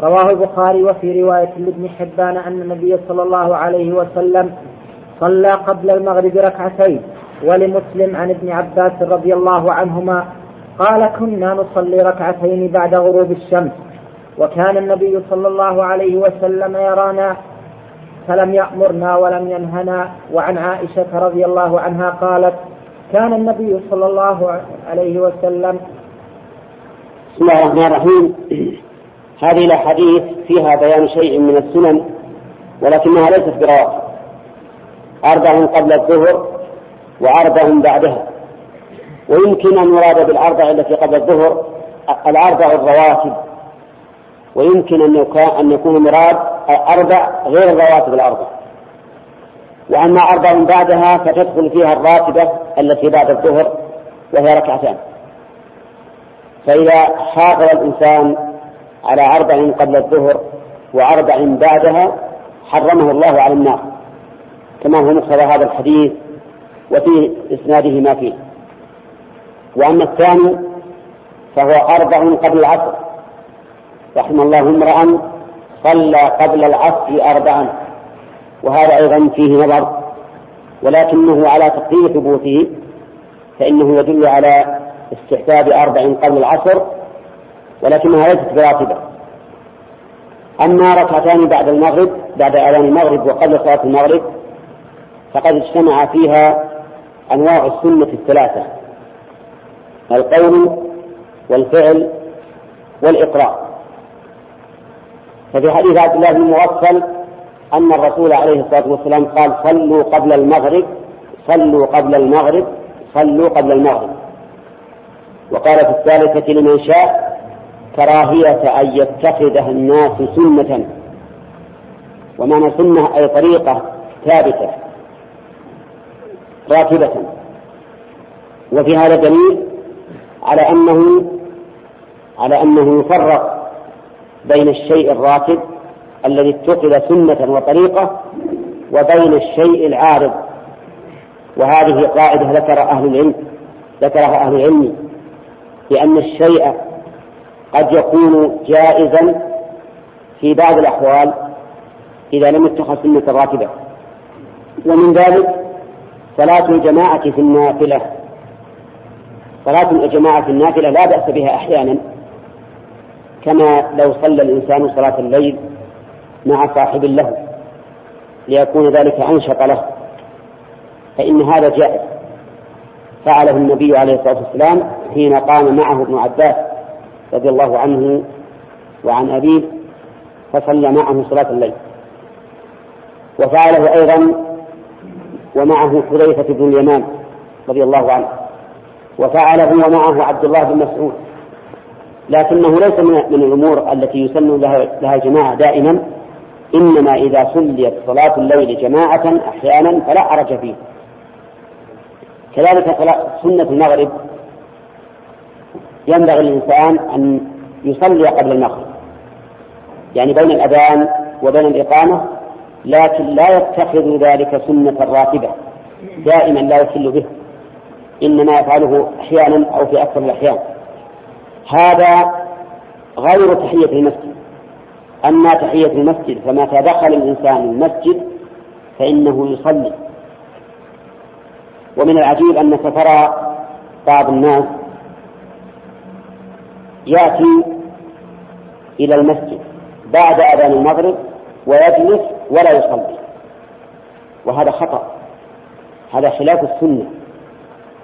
رواه البخاري وفي رواية لابن حبان أن النبي صلى الله عليه وسلم صلى قبل المغرب ركعتين ولمسلم عن ابن عباس رضي الله عنهما قال كنا نصلي ركعتين بعد غروب الشمس وكان النبي صلى الله عليه وسلم يرانا فلم يأمرنا ولم ينهنا. وعن عائشة رضي الله عنها قالت كان النبي صلى الله عليه وسلم بسم الله الرحمن الرحيم. هذه الأحاديث فيها بيان شيء من السنن ولكنها ليست برواتب أربع قبل الظهر وأربع بعدها. ويمكن أن يراد بالأربع التي قبل الظهر الأربع الرواتب. ويمكن أن يكون مراد أربع غير الرواتب الأربع. وأما أربع بعدها فتدخل فيها الراتبة التي بعد الظهر وهي ركعتان. فإذا حافظ الإنسان على أربع قبل الظهر وأربع بعدها حرمه الله على النار. كما هو مقتضى هذا الحديث وفي إسناده ما فيه. وأما الثاني فهو أربع قبل العصر. رحم الله امرأ صلى قبل العصر أربعا. وهذا أيضا فيه نظر ولكنه على تقدير ثبوته فإنه يدل على استحباب أربع قبل العصر ولكنها ليست براتبة أما ركعتان بعد المغرب بعد أذان المغرب وقبل صلاة المغرب فقد اجتمع فيها أنواع السنة الثلاثة القول والفعل والإقرار ففي حديث عبد الله بن أن الرسول عليه الصلاة والسلام قال صلوا قبل المغرب صلوا قبل المغرب صلوا قبل المغرب. وقال في الثالثة لمن شاء كراهية أن يتخذها الناس سنة. ومعنى سنة أي طريقة ثابتة راتبة. وفي هذا دليل على أنه على أنه يفرق بين الشيء الراتب الذي اتخذ سنة وطريقة وبين الشيء العارض. وهذه قاعدة ذكر أهل العلم ذكرها أهل العلم لأن الشيء قد يكون جائزا في بعض الأحوال إذا لم يتخذ سنة راتبة. ومن ذلك صلاة الجماعة في النافلة. صلاة الجماعة في النافلة لا بأس بها أحيانا كما لو صلى الإنسان صلاة الليل مع صاحب له ليكون ذلك أنشط له فإن هذا جائز. فعله النبي عليه الصلاة والسلام حين قام معه ابن عباس رضي الله عنه وعن أبيه فصلى معه صلاة الليل. وفعله أيضا ومعه حذيفة بن اليمان رضي الله عنه. وفعله ومعه عبد الله بن مسعود. لكنه ليس من الأمور التي يسن لها, لها جماعة دائما. إنما إذا صليت صلاة الليل جماعة أحيانا فلا حرج فيه. كذلك سنة المغرب ينبغي الإنسان أن يصلي قبل المغرب. يعني بين الأذان وبين الإقامة لكن لا يتخذ ذلك سنة راتبة. دائما لا يخل به. إنما يفعله أحيانا أو في أكثر الأحيان. هذا غير تحية المسجد. أما تحية المسجد فمتى دخل الإنسان المسجد فإنه يصلي. ومن العجيب أنك ترى بعض الناس يأتي إلى المسجد بعد أذان المغرب ويجلس ولا يصلي. وهذا خطأ. هذا خلاف السنة.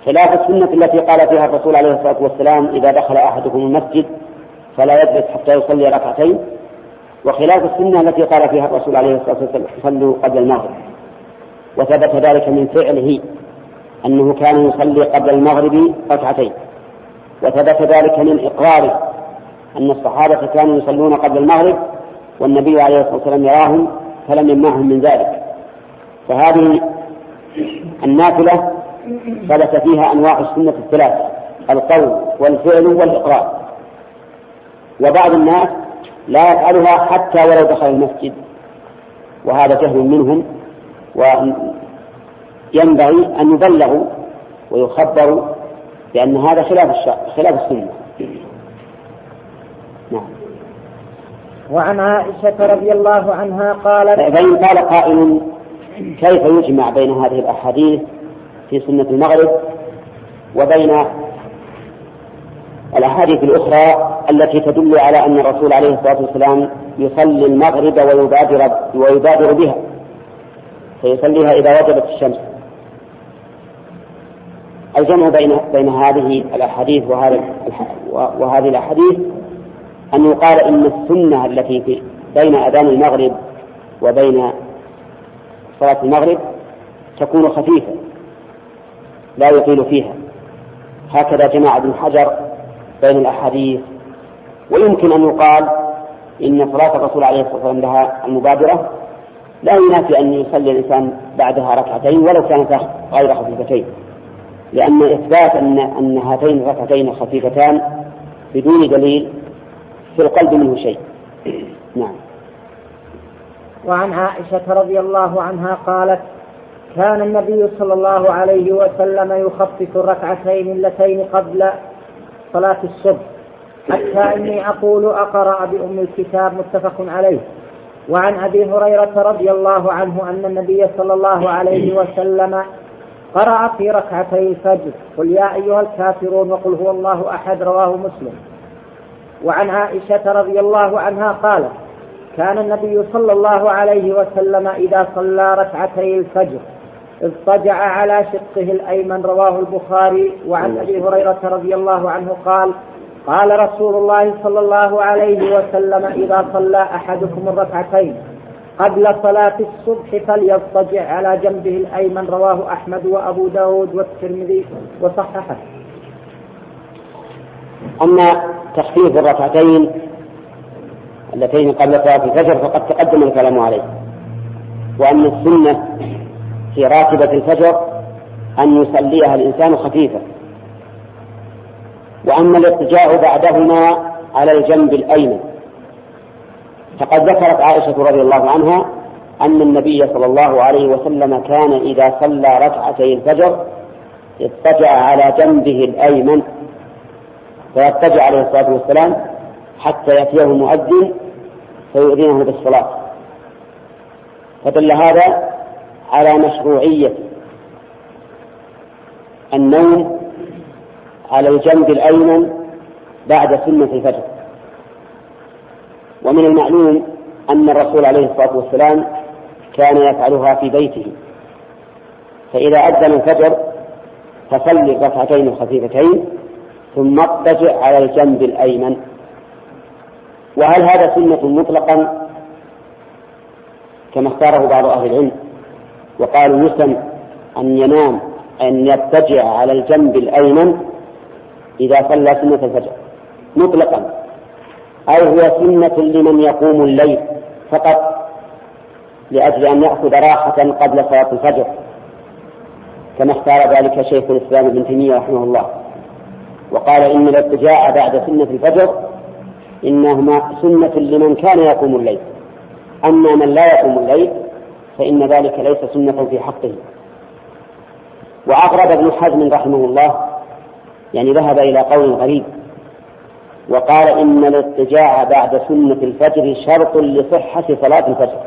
خلاف السنة التي قال فيها الرسول عليه الصلاة والسلام إذا دخل أحدكم المسجد فلا يجلس حتى يصلي ركعتين. وخلاف السنة التي قال فيها الرسول عليه الصلاة والسلام صلوا قبل المغرب. وثبت ذلك من فعله أنه كان يصلي قبل المغرب ركعتين. وثبت ذلك من إقراره أن الصحابة كانوا يصلون قبل المغرب والنبي عليه الصلاة والسلام يراهم فلم يمنعهم من ذلك. فهذه النافلة ثبت فيها أنواع السنة الثلاثة القول والفعل والإقرار. وبعض الناس لا يفعلها حتى ولو دخل المسجد. وهذا جهل منهم وينبغي أن يبلغوا ويخبروا لأن هذا خلاف خلاف السنة. نعم. وعن عائشة رضي الله عنها قالت فإن قال قائل كيف يجمع بين هذه الأحاديث في سنة المغرب وبين الأحاديث الأخرى التي تدل على أن الرسول عليه الصلاة والسلام يصلي المغرب ويبادر ويبادر بها فيصليها إذا وجبت الشمس. الجمع بين بين هذه الأحاديث وهذا وهذه الأحاديث أن يقال إن السنة التي في بين أذان المغرب وبين صلاة المغرب تكون خفيفة لا يطيل فيها. هكذا جمع ابن حجر بين الأحاديث ويمكن أن يقال إن صلاة الرسول عليه الصلاة والسلام لها المبادرة. لا ينافي أن يصلي الإنسان بعدها ركعتين ولو كانتا غير خفيفتين. لأن إثبات أن أن هاتين الركعتين خفيفتان بدون دليل في القلب منه شيء. نعم. وعن عائشة رضي الله عنها قالت كان النبي صلى الله عليه وسلم يخفف الركعتين اللتين قبل صلاة الصبح. حتى إني أقول أقرأ بأم الكتاب متفق عليه. وعن أبي هريرة رضي الله عنه أن النبي صلى الله عليه وسلم قرأ في ركعتي الفجر. قل يا أيها الكافرون وقل هو الله أحد رواه مسلم. وعن عائشة رضي الله عنها قالت كان النبي صلى الله عليه وسلم إذا صلى ركعتي الفجر اضطجع على شقه الأيمن رواه البخاري. وعن أبي هريرة رضي الله عنه قال قال رسول الله صلى الله عليه وسلم إذا صلى أحدكم الركعتين قبل صلاة الصبح فليضطجع على جنبه الأيمن رواه أحمد وأبو داود والترمذي وصححه. أما تخفيف الركعتين اللتين قبل صلاة الفجر فقد تقدم الكلام عليه. وأن السنة في راتبة الفجر أن يصليها الإنسان خفيفة وأما الاضطجاع بعدهما على الجنب الأيمن. فقد ذكرت عائشة رضي الله عنها أن النبي صلى الله عليه وسلم كان إذا صلى ركعتي الفجر اضطجع على جنبه الأيمن. فيضطجع عليه الصلاة والسلام حتى يأتيه المؤذن فيؤذنه بالصلاة. فدل هذا على مشروعية النوم على الجنب الأيمن بعد سنة الفجر. ومن المعلوم أن الرسول عليه الصلاة والسلام كان يفعلها في بيته. فإذا أذن الفجر فصلي الركعتين الخفيفتين ثم اضطجع على الجنب الأيمن. وهل هذا سنة مطلقا؟ كما اختاره بعض أهل العلم. وقالوا يسن أن ينام أن يضطجع على الجنب الأيمن إذا صلى سنة الفجر مطلقا. أو هو سنة لمن يقوم الليل فقط لأجل أن يأخذ راحة قبل صلاة الفجر. كما اختار ذلك شيخ الإسلام ابن تيمية رحمه الله. وقال إن الاضطجاع بعد سنة الفجر إنهما سنة لمن كان يقوم الليل. أما من لا يقوم الليل فإن ذلك ليس سنة في حقه. وأغرب ابن حزم رحمه الله يعني ذهب إلى قول غريب وقال إن الاضطجاع بعد سنة الفجر شرط لصحة صلاة الفجر.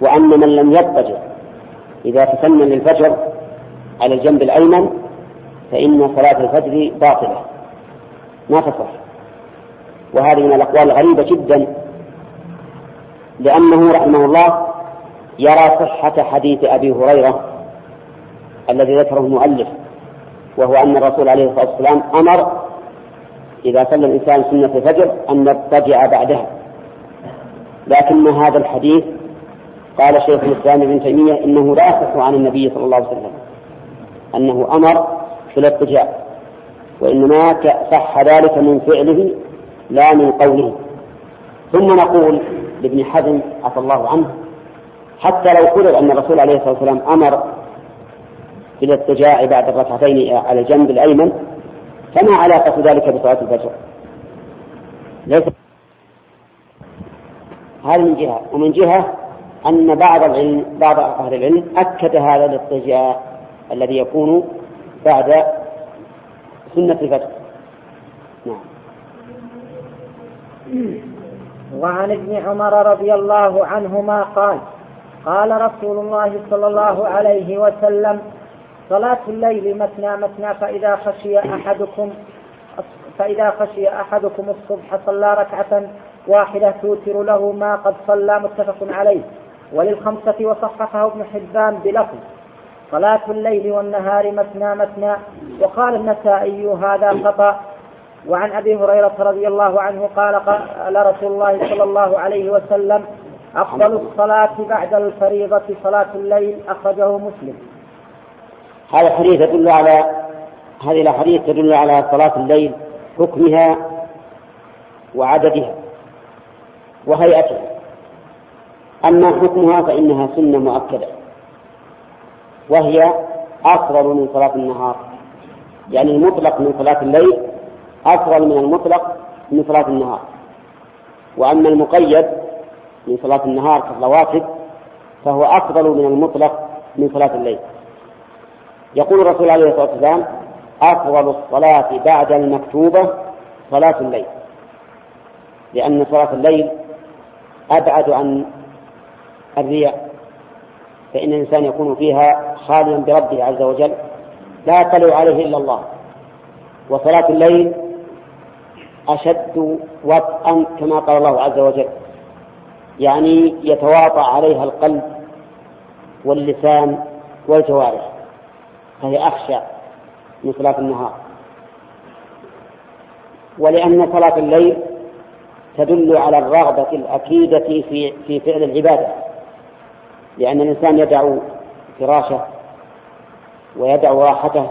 وأن من لم يضطجع إذا تسنن للفجر على الجنب الأيمن فإن صلاة الفجر باطلة ما تصح. وهذه من الأقوال الغريبة جدا لأنه رحمه الله يرى صحة حديث أبي هريرة الذي ذكره المؤلف وهو أن الرسول عليه الصلاة والسلام أمر إذا صلى الإنسان سنة الفجر أن يضطجع بعدها. لكن هذا الحديث قال شيخ الإسلام ابن تيمية إنه لا يصح عن النبي صلى الله عليه وسلم أنه أمر بالاضطجاع وإنما صح ذلك من فعله لا من قوله. ثم نقول لابن حزم عفى الله عنه حتى لو فرض أن الرسول عليه الصلاة والسلام أمر بالاضطجاع بعد الركعتين على الجنب الأيمن فما علاقة ذلك بصلاة الفجر؟ ليس. هذا من جهة. ومن جهة أن بعض العلم بعض أهل العلم أكد هذا الاضطجاع الذي يكون بعد سنة الفجر. نعم. وعن ابن عمر رضي الله عنهما قال قال رسول الله صلى الله عليه وسلم صلاة الليل مثنى مثنى فإذا خشي أحدكم فإذا خشي أحدكم الصبح صلى ركعة واحدة توتر له ما قد صلى متفق عليه. وللخمسة وصححه ابن حبان بلفظ صلاة الليل والنهار مثنى مثنى وقال النسائي هذا خطأ. وعن أبي هريرة رضي الله عنه قال قال رسول الله صلى الله عليه وسلم أفضل الصلاة بعد الفريضة صلاة الليل أخرجه مسلم. هذا الحديث يدل على هذه الأحاديث تدل على صلاة الليل حكمها وعددها وهيئتها. أما حكمها فإنها سنة مؤكدة وهي أفضل من صلاة النهار. يعني المطلق من صلاة الليل أفضل من المطلق من صلاة النهار. وأما المقيد من صلاة النهار كالرواتب فهو أفضل من المطلق من صلاة الليل. يقول الرسول عليه الصلاة والسلام أفضل الصلاة بعد المكتوبة صلاة الليل. لأن صلاة الليل أبعد عن الرياء. فإن الإنسان يكون فيها خاليا بربه عز وجل لا يطلع عليه إلا الله. وصلاة الليل أشد وطئا كما قال الله عز وجل. يعني يتواطأ عليها القلب واللسان والجوارح. فهي أخشى من صلاة النهار. ولأن صلاة الليل تدل على الرغبة الأكيدة في في فعل العبادة. لأن الإنسان يدع فراشه ويدع راحته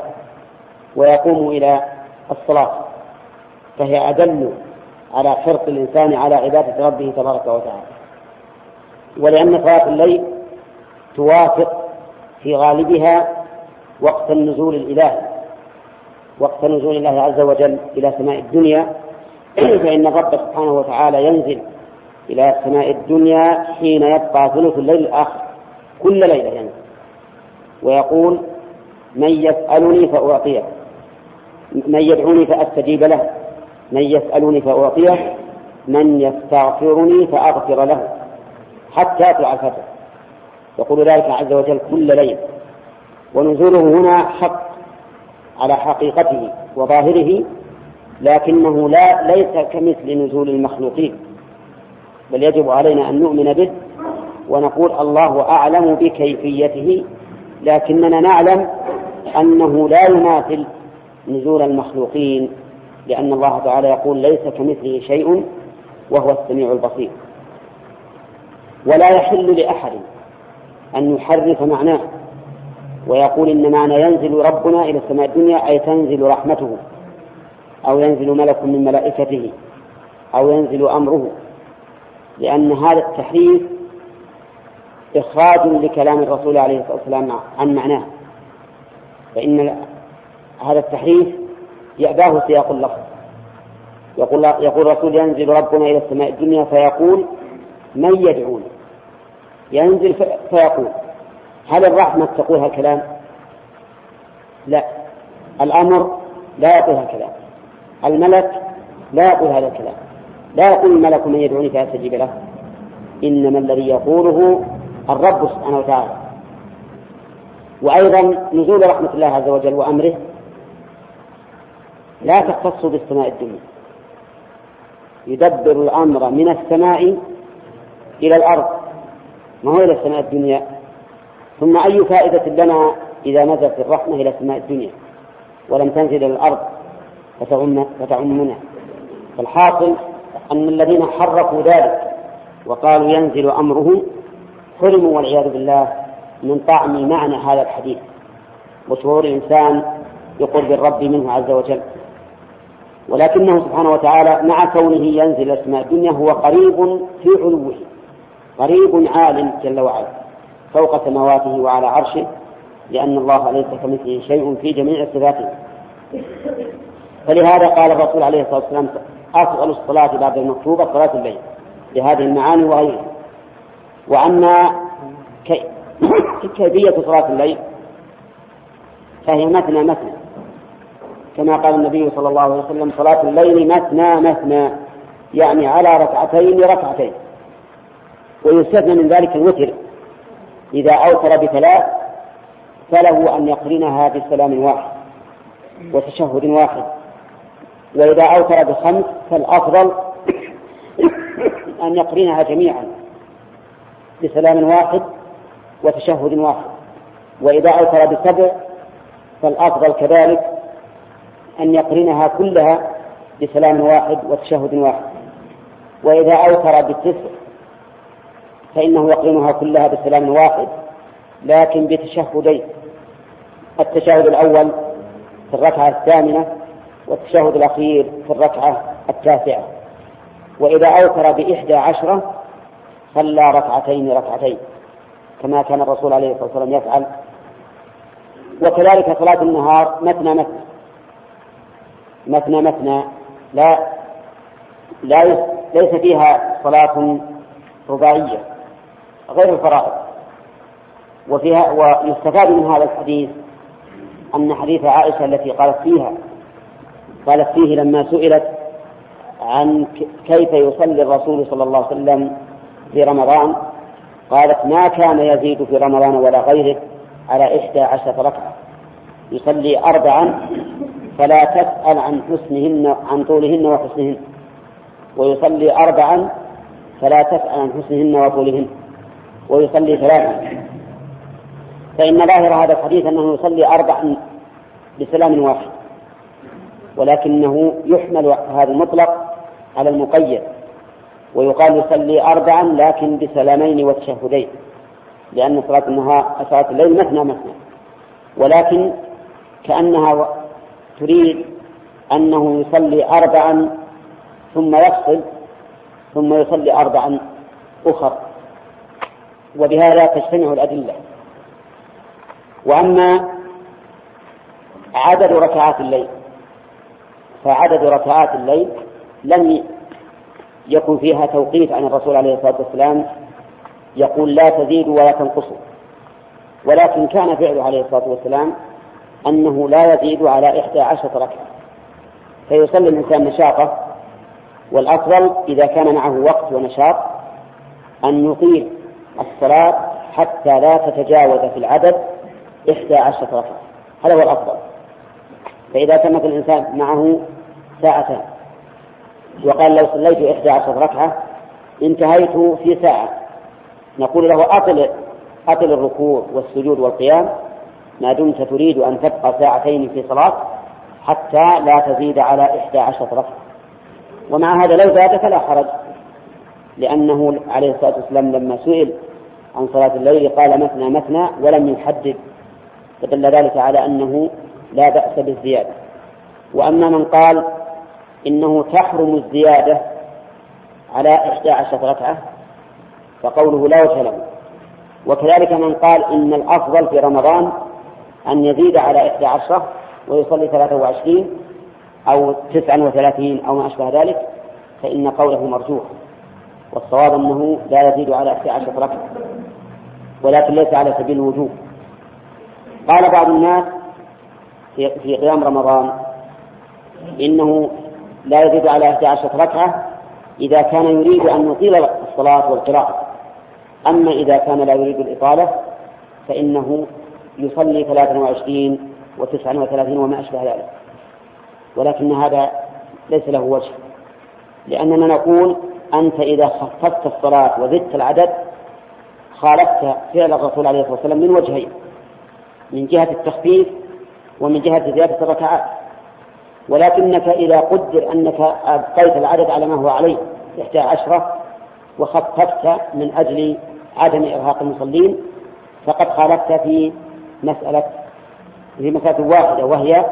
ويقوم إلى الصلاة. فهي أدل على حرص الإنسان على عبادة ربه تبارك وتعالى. ولأن صلاة الليل توافق في غالبها وقت النزول الإلهي وقت نزول الله عز وجل إلى سماء الدنيا فإن الرب سبحانه وتعالى ينزل إلى سماء الدنيا حين يبقى ثلث الليل الآخر كل ليلة ينزل. ويقول من يسألني فأعطيه من يدعوني فأستجيب له من يسألني فأعطيه من يستغفرني فأغفر له حتى يطلع الفجر. يقول ذلك عز وجل كل ليل ونزوله هنا حق على حقيقته وظاهره لكنه لا ليس كمثل نزول المخلوقين بل يجب علينا أن نؤمن به ونقول الله أعلم بكيفيته لكننا نعلم أنه لا يماثل نزول المخلوقين لأن الله تعالى يقول ليس كمثله شيء وهو السميع البصير. ولا يحل لأحد أن يحرف معناه ويقول إن معنى ينزل ربنا إلى السماء الدنيا أي تنزل رحمته أو ينزل ملك من ملائكته أو ينزل أمره. لأن هذا التحريف إخراج لكلام الرسول عليه الصلاة والسلام عن معناه. فإن هذا التحريف يأباه سياق اللفظ. يقول يقول الرسول ينزل ربنا إلى السماء الدنيا فيقول من يدعوني ينزل فيقول. هل الرحمة تقول هالكلام؟ لا. الأمر لا يقول هالكلام. الملك لا يقول هذا الكلام. لا يقول الملك من يدعوني فأستجيب له. إنما الذي يقوله الرب سبحانه وتعالى. وأيضا نزول رحمة الله عز وجل وأمره لا تختص بالسماء الدنيا. يدبر الأمر من السماء إلى الأرض. ما هو إلى السماء الدنيا؟ ثم أي فائدة لنا إذا نزلت الرحمة إلى السماء الدنيا ولم تنزل إلى الأرض فتعم فتعمنا فالحاصل أن الذين حرفوا ذلك وقالوا ينزل أمره حرموا والعياذ بالله من طعم معنى هذا الحديث. وشعور الإنسان بقرب الرب منه عز وجل. ولكنه سبحانه وتعالى مع كونه ينزل السماء الدنيا هو قريب في علوه. قريب عال جل وعلا. فوق سماواته وعلى عرشه لأن الله ليس كمثله شيء في جميع صفاته. فلهذا قال الرسول عليه الصلاة والسلام أفضل الصلاة بعد المكتوبة صلاة الليل بهذه المعاني وغيرها. وأما كيفية صلاة الليل فهي مثنى مثنى كما قال النبي صلى الله عليه وسلم صلاة الليل مثنى مثنى يعني على ركعتين ركعتين. ويستثنى من ذلك الوتر. إذا أوتر بثلاث فله أن يقرنها بسلام واحد وتشهد واحد. وإذا أوتر بخمس فالأفضل أن يقرنها جميعا بسلام واحد وتشهد واحد. وإذا أوتر بسبع فالأفضل كذلك أن يقرنها كلها بسلام واحد وتشهد واحد. وإذا أوتر بالتسع فإنه يقرنها كلها بسلام واحد لكن بتشهدين. التشهد الأول في الركعة الثامنة والتشهد الأخير في الركعة التاسعة. وإذا أوتر بإحدى عشرة صلى ركعتين ركعتين كما كان الرسول عليه الصلاة والسلام يفعل. وكذلك صلاة النهار مثنى مثنى مثنى مثنى لا لا ليس فيها صلاة رباعية. غير الفرائض. وفيها ويستفاد من هذا الحديث أن حديث عائشة التي قالت فيها قالت فيه لما سئلت عن كيف يصلي الرسول صلى الله عليه وسلم في رمضان؟ قالت ما كان يزيد في رمضان ولا غيره على إحدى عشرة ركعة. يصلي أربعا فلا تسأل عن حسنهن عن طولهن وحسنهن. ويصلي أربعا فلا تسأل عن حسنهن وطولهن. ويصلي ثلاثا فإن ظاهر هذا الحديث أنه يصلي أربعا بسلام واحد ولكنه يحمل هذا المطلق على المقيد ويقال يصلي أربعا لكن بسلامين وتشهدين لأن صلاة النهار صلاة الليل مثنى مثنى. ولكن كأنها تريد أنه يصلي أربعا ثم يفصل ثم يصلي أربعا أخر. وبهذا تجتمع الأدلة. وأما عدد ركعات الليل فعدد ركعات الليل لم يكن فيها توقيف عن الرسول عليه الصلاة والسلام يقول لا تزيد ولا تنقص. ولكن كان فعله عليه الصلاة والسلام أنه لا يزيد على إحدى عشرة ركعة. فيصلي الإنسان نشاطه والأفضل إذا كان معه وقت ونشاط أن يطيل الصلاة حتى لا تتجاوز في العدد إحدى عشرة ركعة. هذا هو الأفضل. فإذا مثل الإنسان معه ساعتان وقال لو صليت إحدى عشرة ركعة انتهيت في ساعة. نقول له أطل أطل الركوع والسجود والقيام. ما دمت تريد أن تبقى ساعتين في صلاة حتى لا تزيد على إحدى عشرة ركعة. ومع هذا لو زاد فلا حرج لأنه عليه الصلاة والسلام لما سئل عن صلاة الليل قال مثنى مثنى ولم يحدد فدل ذلك على أنه لا بأس بالزيادة. وأما من قال إنه تحرم الزيادة على إحدى عشرة ركعة فقوله لا وجه له. وكذلك من قال إن الأفضل في رمضان أن يزيد على إحدى عشرة ويصلي ثلاثة وعشرين أو تسعا وثلاثين أو ما أشبه ذلك فإن قوله مرجوح والصواب أنه لا يزيد على أحد عشر ركعة. ولكن ليس على سبيل الوجوب. قال بعض الناس في قيام رمضان إنه لا يزيد على أحد عشر ركعة إذا كان يريد أن يطيل الصلاة والقراءة. أما إذا كان لا يريد الإطالة فإنه يصلي ثلاثا وعشرين وتسعا وثلاثين وما أشبه ذلك. ولكن هذا ليس له وجه لأننا نقول أنت إذا خففت الصلاة وزدت العدد خالفت فعل الرسول عليه الصلاة والسلام من وجهين من جهة التخفيف ومن جهة زيادة الركعات. ولكنك إذا قدر أنك أبقيت العدد على ما هو عليه إحدى عشرة وخففت من أجل عدم إرهاق المصلين فقد خالفت في مسألة في مسألة واحدة وهي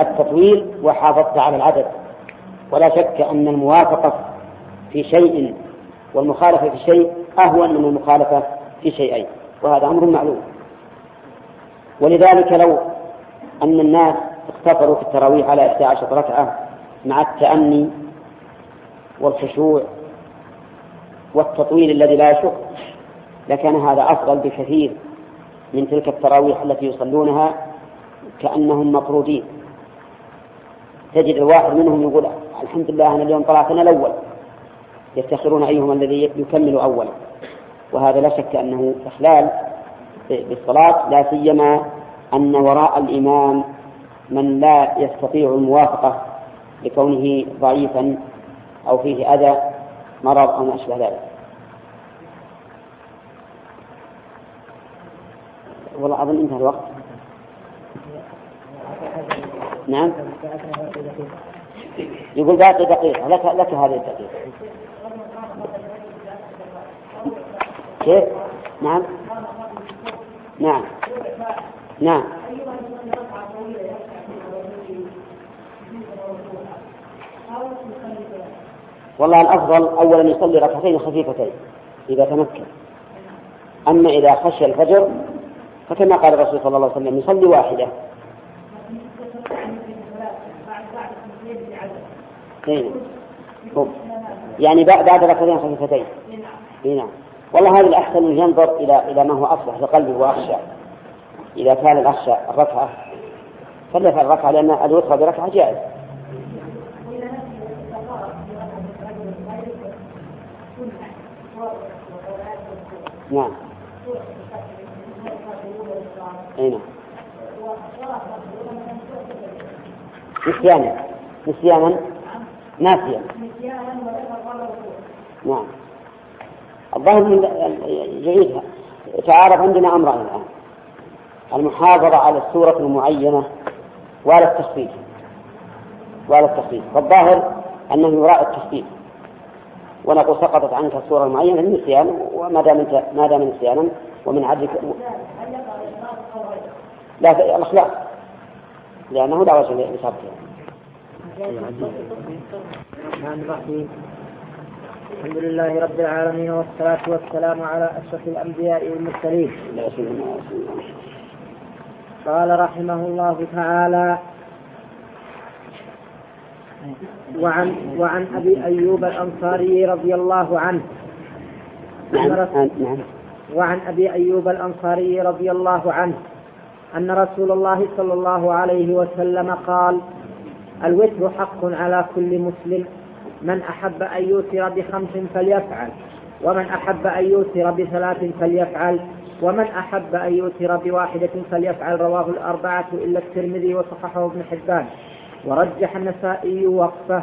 التطويل وحافظت على العدد. ولا شك أن الموافقة في شيء والمخالفة في شيء أهون من المخالفة في شيئين وهذا أمر معلوم. ولذلك لو أن الناس اقتصروا في التراويح على 11 ركعة مع التأني والخشوع والتطويل الذي لا يشق لكان هذا أفضل بكثير من تلك التراويح التي يصلونها كأنهم مطرودين. تجد الواحد منهم يقول الحمد لله أنا اليوم طلعت أنا الأول يفتخرون أيهم الذي يكمل أولا. وهذا لا شك أنه إخلال بالصلاة لا سيما أن وراء الإمام من لا يستطيع الموافقة لكونه ضعيفا أو فيه أذى مرض أو ما أشبه ذلك. والله أظن انتهى الوقت. نعم. يقول باقي دقيقة لك لك هذه الدقيقة. كيف؟ نعم. نعم. نعم. والله الأفضل أولا يصلي ركعتين خفيفتين إذا تمكن. أما إذا خشي الفجر فكما قال الرسول صلى الله عليه وسلم يصلي واحدة. إيه. يعني بعد ركعتين خفيفتين. نعم. والله هذا الأحسن أن ينظر إلى إلى ما هو أصلح لقلبه وأخشى. إذا كان الأخشى الركعة فليفعل الركعة لأن الوتر بركعة جائز. نعم. أي نعم. نسيانا. نسيانا. ناسيا. نعم. الظاهر من جيدها. تعارف عندنا أمران الآن. المحافظة على السورة المعينة وعلى التخفيف. وعلى التخفيف. فالظاهر أنه يراعي التخفيف. ونقول سقطت عنك السورة المعينة النسيان وما دام انت ما دام نسيانا ومن عدلك لا الأخلاق لأنه لا وجه لصرفها. الحمد لله رب العالمين والصلاة والسلام على أشرف الأنبياء والمرسلين. قال رحمه الله تعالى وعن وعن أبي أيوب الأنصاري رضي الله عنه. نعم نعم. وعن أبي أيوب الأنصاري رضي الله عنه أن رسول الله صلى الله عليه وسلم قال الوتر حق على كل مسلم من أحب أن يوتر بخمس فليفعل ومن أحب أن يوتر بثلاث فليفعل ومن أحب أن يوتر بواحدة فليفعل رواه الأربعة إلا الترمذي وصححه ابن حبان. ورجح النسائي وقفه.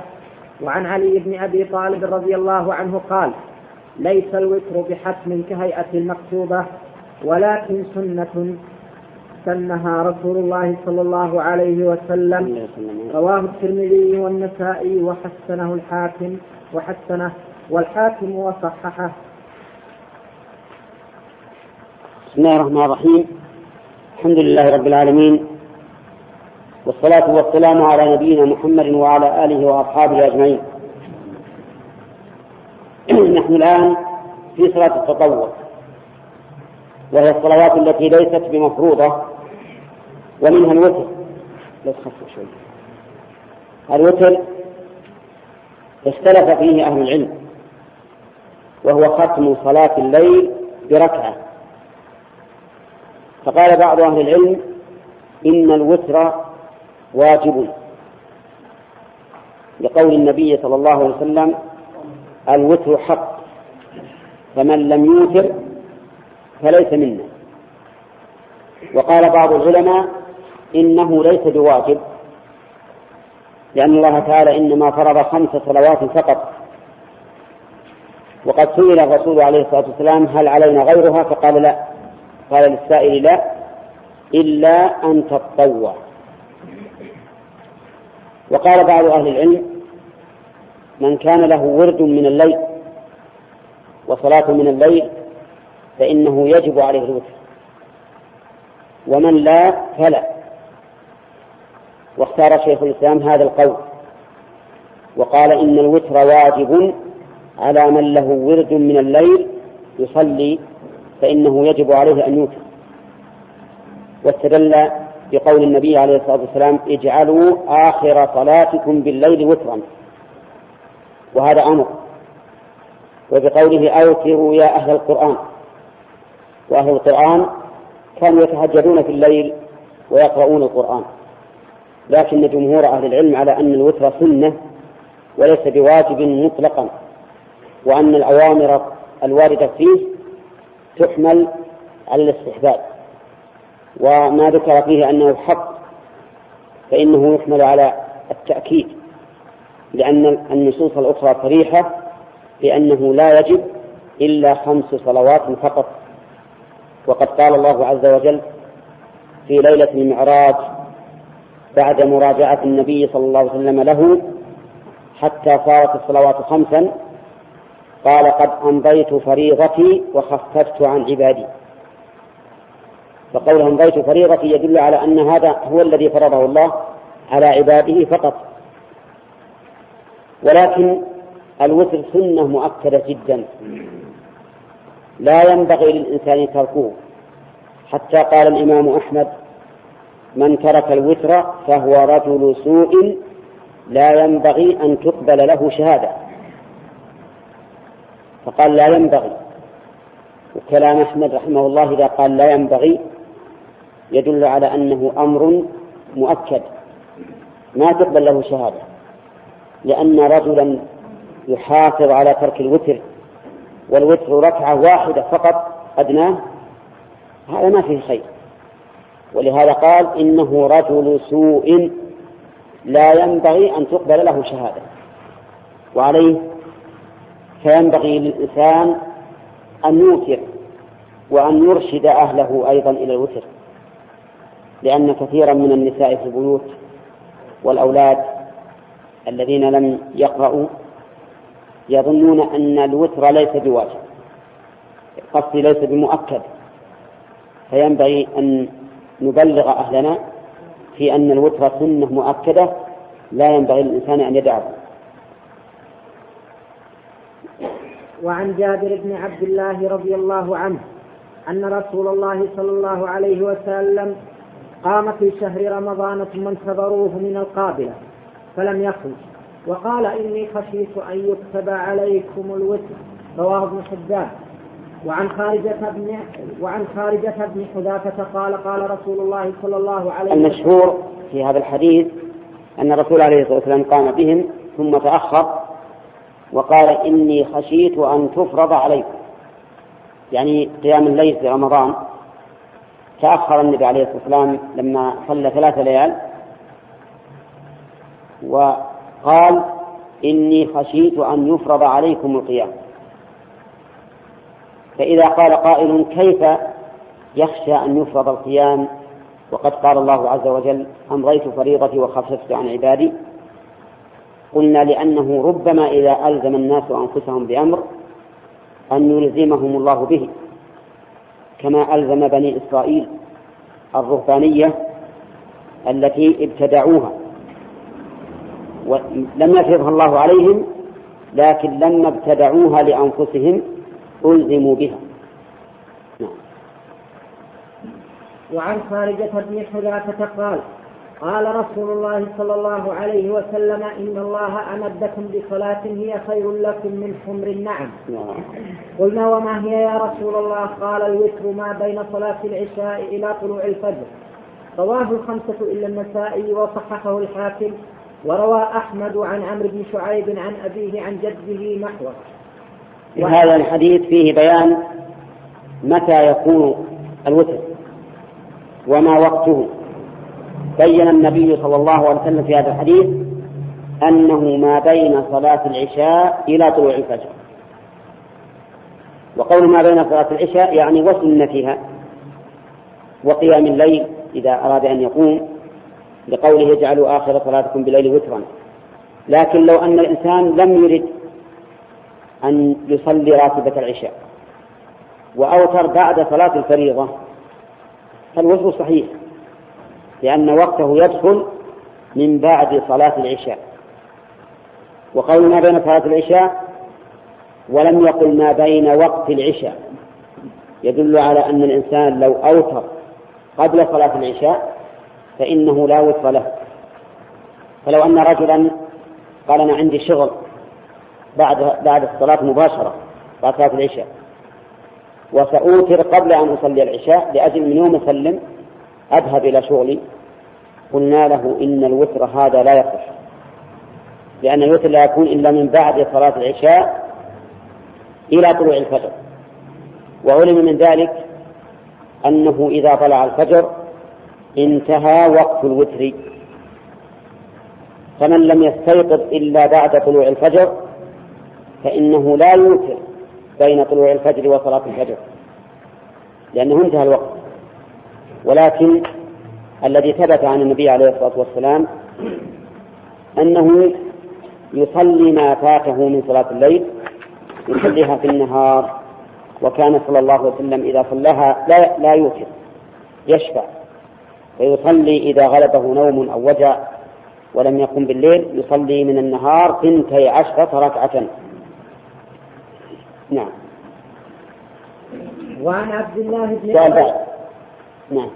وعن علي بن أبي طالب رضي الله عنه قال ليس الوتر بحتم كهيئة المكتوبة ولكن سنة سنها رسول الله صلى الله عليه وسلم. رواه الترمذي والنسائي وحسنه الحاكم وحسنه والحاكم وصححه. بسم الله الرحمن الرحيم. الحمد لله رب العالمين. والصلاة والسلام على نبينا محمد وعلى آله وأصحابه أجمعين. نحن الآن في صلاة التطوع. وهي الصلوات التي ليست بمفروضة ومنها الوتر. لا تخفف شوي. الوتر اختلف فيه أهل العلم وهو ختم صلاة الليل بركعة. فقال بعض أهل العلم إن الوتر واجب. لقول النبي صلى الله عليه وسلم الوتر حق فمن لم يوتر فليس منا. وقال بعض العلماء إنه ليس بواجب لأن الله تعالى إنما فرض خمس صلوات فقط. وقد سئل الرسول عليه الصلاة والسلام هل علينا غيرها؟ فقال لا. قال للسائل لا إلا أن تتطوع وقال بعض أهل العلم من كان له ورد من الليل وصلاة من الليل فإنه يجب عليه الوتر. ومن لا فلا. واختار شيخ الإسلام هذا القول. وقال إن الوتر واجب على من له ورد من الليل يصلي فإنه يجب عليه أن يوتر. واستدل بقول النبي عليه الصلاة والسلام اجعلوا آخر صلاتكم بالليل وترا. وهذا أمر. وبقوله أوتروا يا أهل القرآن. وأهل القرآن كانوا يتهجدون في الليل ويقرؤون القرآن. لكن جمهور أهل العلم على أن الوتر سنة وليس بواجب مطلقا وأن الأوامر الواردة فيه تحمل على الاستحباب. وما ذكر فيه أنه حق فإنه يحمل على التأكيد لأن النصوص الأخرى صريحة بأنه لا يجب إلا خمس صلوات فقط. وقد قال الله عز وجل في ليلة المعراج بعد مراجعة النبي صلى الله عليه وسلم له حتى صارت الصلوات خمسا قال قد أمضيت فريضتي وخففت عن عبادي. فقوله أمضيت فريضتي يدل على أن هذا هو الذي فرضه الله على عباده فقط. ولكن الوتر سنة مؤكدة جدا. لا ينبغي للإنسان تركه. حتى قال الإمام أحمد من ترك الوتر فهو رجل سوء لا ينبغي أن تقبل له شهادة. فقال لا ينبغي. وكلام أحمد رحمه الله إذا قال لا ينبغي يدل على أنه أمر مؤكد. ما تقبل له شهادة. لأن رجلا يحافظ على ترك الوتر والوتر ركعة واحدة فقط أدناه هذا ما فيه خير ولهذا قال إنه رجل سوء لا ينبغي أن تقبل له شهادة. وعليه فينبغي للإنسان أن يوتر وأن يرشد أهله أيضا إلى الوتر لأن كثيرا من النساء في البيوت والأولاد الذين لم يقرأوا يظنون أن الوتر ليس بواجب قصدي ليس بمؤكد. فينبغي أن نبلغ أهلنا في أن الوتر سنة مؤكدة لا ينبغي للإنسان أن يدعه. وعن جابر بن عبد الله رضي الله عنه أن رسول الله صلى الله عليه وسلم قام في شهر رمضان ثم انتظروه من القابلة فلم يخرج. وقال إني خشيت أن يكتب عليكم الوتر. رواه ابن حبان. وعن خارجة بن وعن خارجة بن حذافة قال قال رسول الله صلى الله عليه وسلم المشهور في هذا الحديث أن الرسول عليه الصلاة والسلام قام بهم ثم تأخر وقال إني خشيت أن تفرض عليكم. يعني قيام الليل في رمضان. تأخر النبي عليه الصلاة والسلام لما صلى ثلاث ليال. وقال إني خشيت أن يفرض عليكم القيام. فإذا قال قائل كيف يخشى أن يفرض القيام؟ وقد قال الله عز وجل أمضيت فريضتي وخففت عن عبادي. قلنا لأنه ربما إذا ألزم الناس أنفسهم بأمر أن يلزمهم الله به كما ألزم بني إسرائيل الرهبانية التي ابتدعوها. ولم يفرضها الله عليهم لكن لما ابتدعوها لأنفسهم ألزموا بها. نعم. وعن خارجة بن حذافة قال قال رسول الله صلى الله عليه وسلم إن الله أمدكم بصلاة هي خير لكم من حمر النعم. قلنا وما هي يا رسول الله؟ قال الوتر ما بين صلاة العشاء إلى طلوع الفجر. رواه الخمسة إلا النسائي وصححه الحاكم. وروى أحمد عن عمرو بن شعيب عن أبيه عن جده نحوه. هذا الحديث فيه بيان متى يكون الوتر وما وقته. بين النبي صلى الله عليه وسلم في هذا الحديث أنه ما بين صلاة العشاء إلى طلوع الفجر. وقول ما بين صلاة العشاء يعني وسنتها وقيام الليل إذا أراد أن يقوم لقوله اجعلوا آخر صلاتكم بالليل وترا. لكن لو أن الإنسان لم يرد أن يصلي راتبة العشاء وأوتر بعد صلاة الفريضة فالوتر صحيح لأن وقته يدخل من بعد صلاة العشاء. وقول ما بين صلاة العشاء ولم يقل ما بين وقت العشاء يدل على أن الإنسان لو أوتر قبل صلاة العشاء فإنه لا وتر له. فلو أن رجلا قال أنا عندي شغل بعد بعد الصلاة مباشرة بعد صلاة العشاء. وسأوتر قبل أن أصلي العشاء لأجل من يوم أسلم أذهب إلى شغلي. قلنا له إن الوتر هذا لا يصح لأن الوتر لا يكون إلا من بعد صلاة العشاء إلى طلوع الفجر. وعلم من ذلك أنه إذا طلع الفجر انتهى وقت الوتر. فمن لم يستيقظ إلا بعد طلوع الفجر فإنه لا يوتر بين طلوع الفجر وصلاة الفجر لأنه انتهى الوقت. ولكن الذي ثبت عن النبي عليه الصلاة والسلام أنه يصلي ما فاته من صلاة الليل يصليها في النهار وكان صلى الله عليه وسلم إذا صلاها لا لا يوتر يشفع. فيصلي إذا غلبه نوم أو وجع ولم يقم بالليل يصلي من النهار ثنتي عشرة ركعة. نعم. وعن عبد الله بن نعم.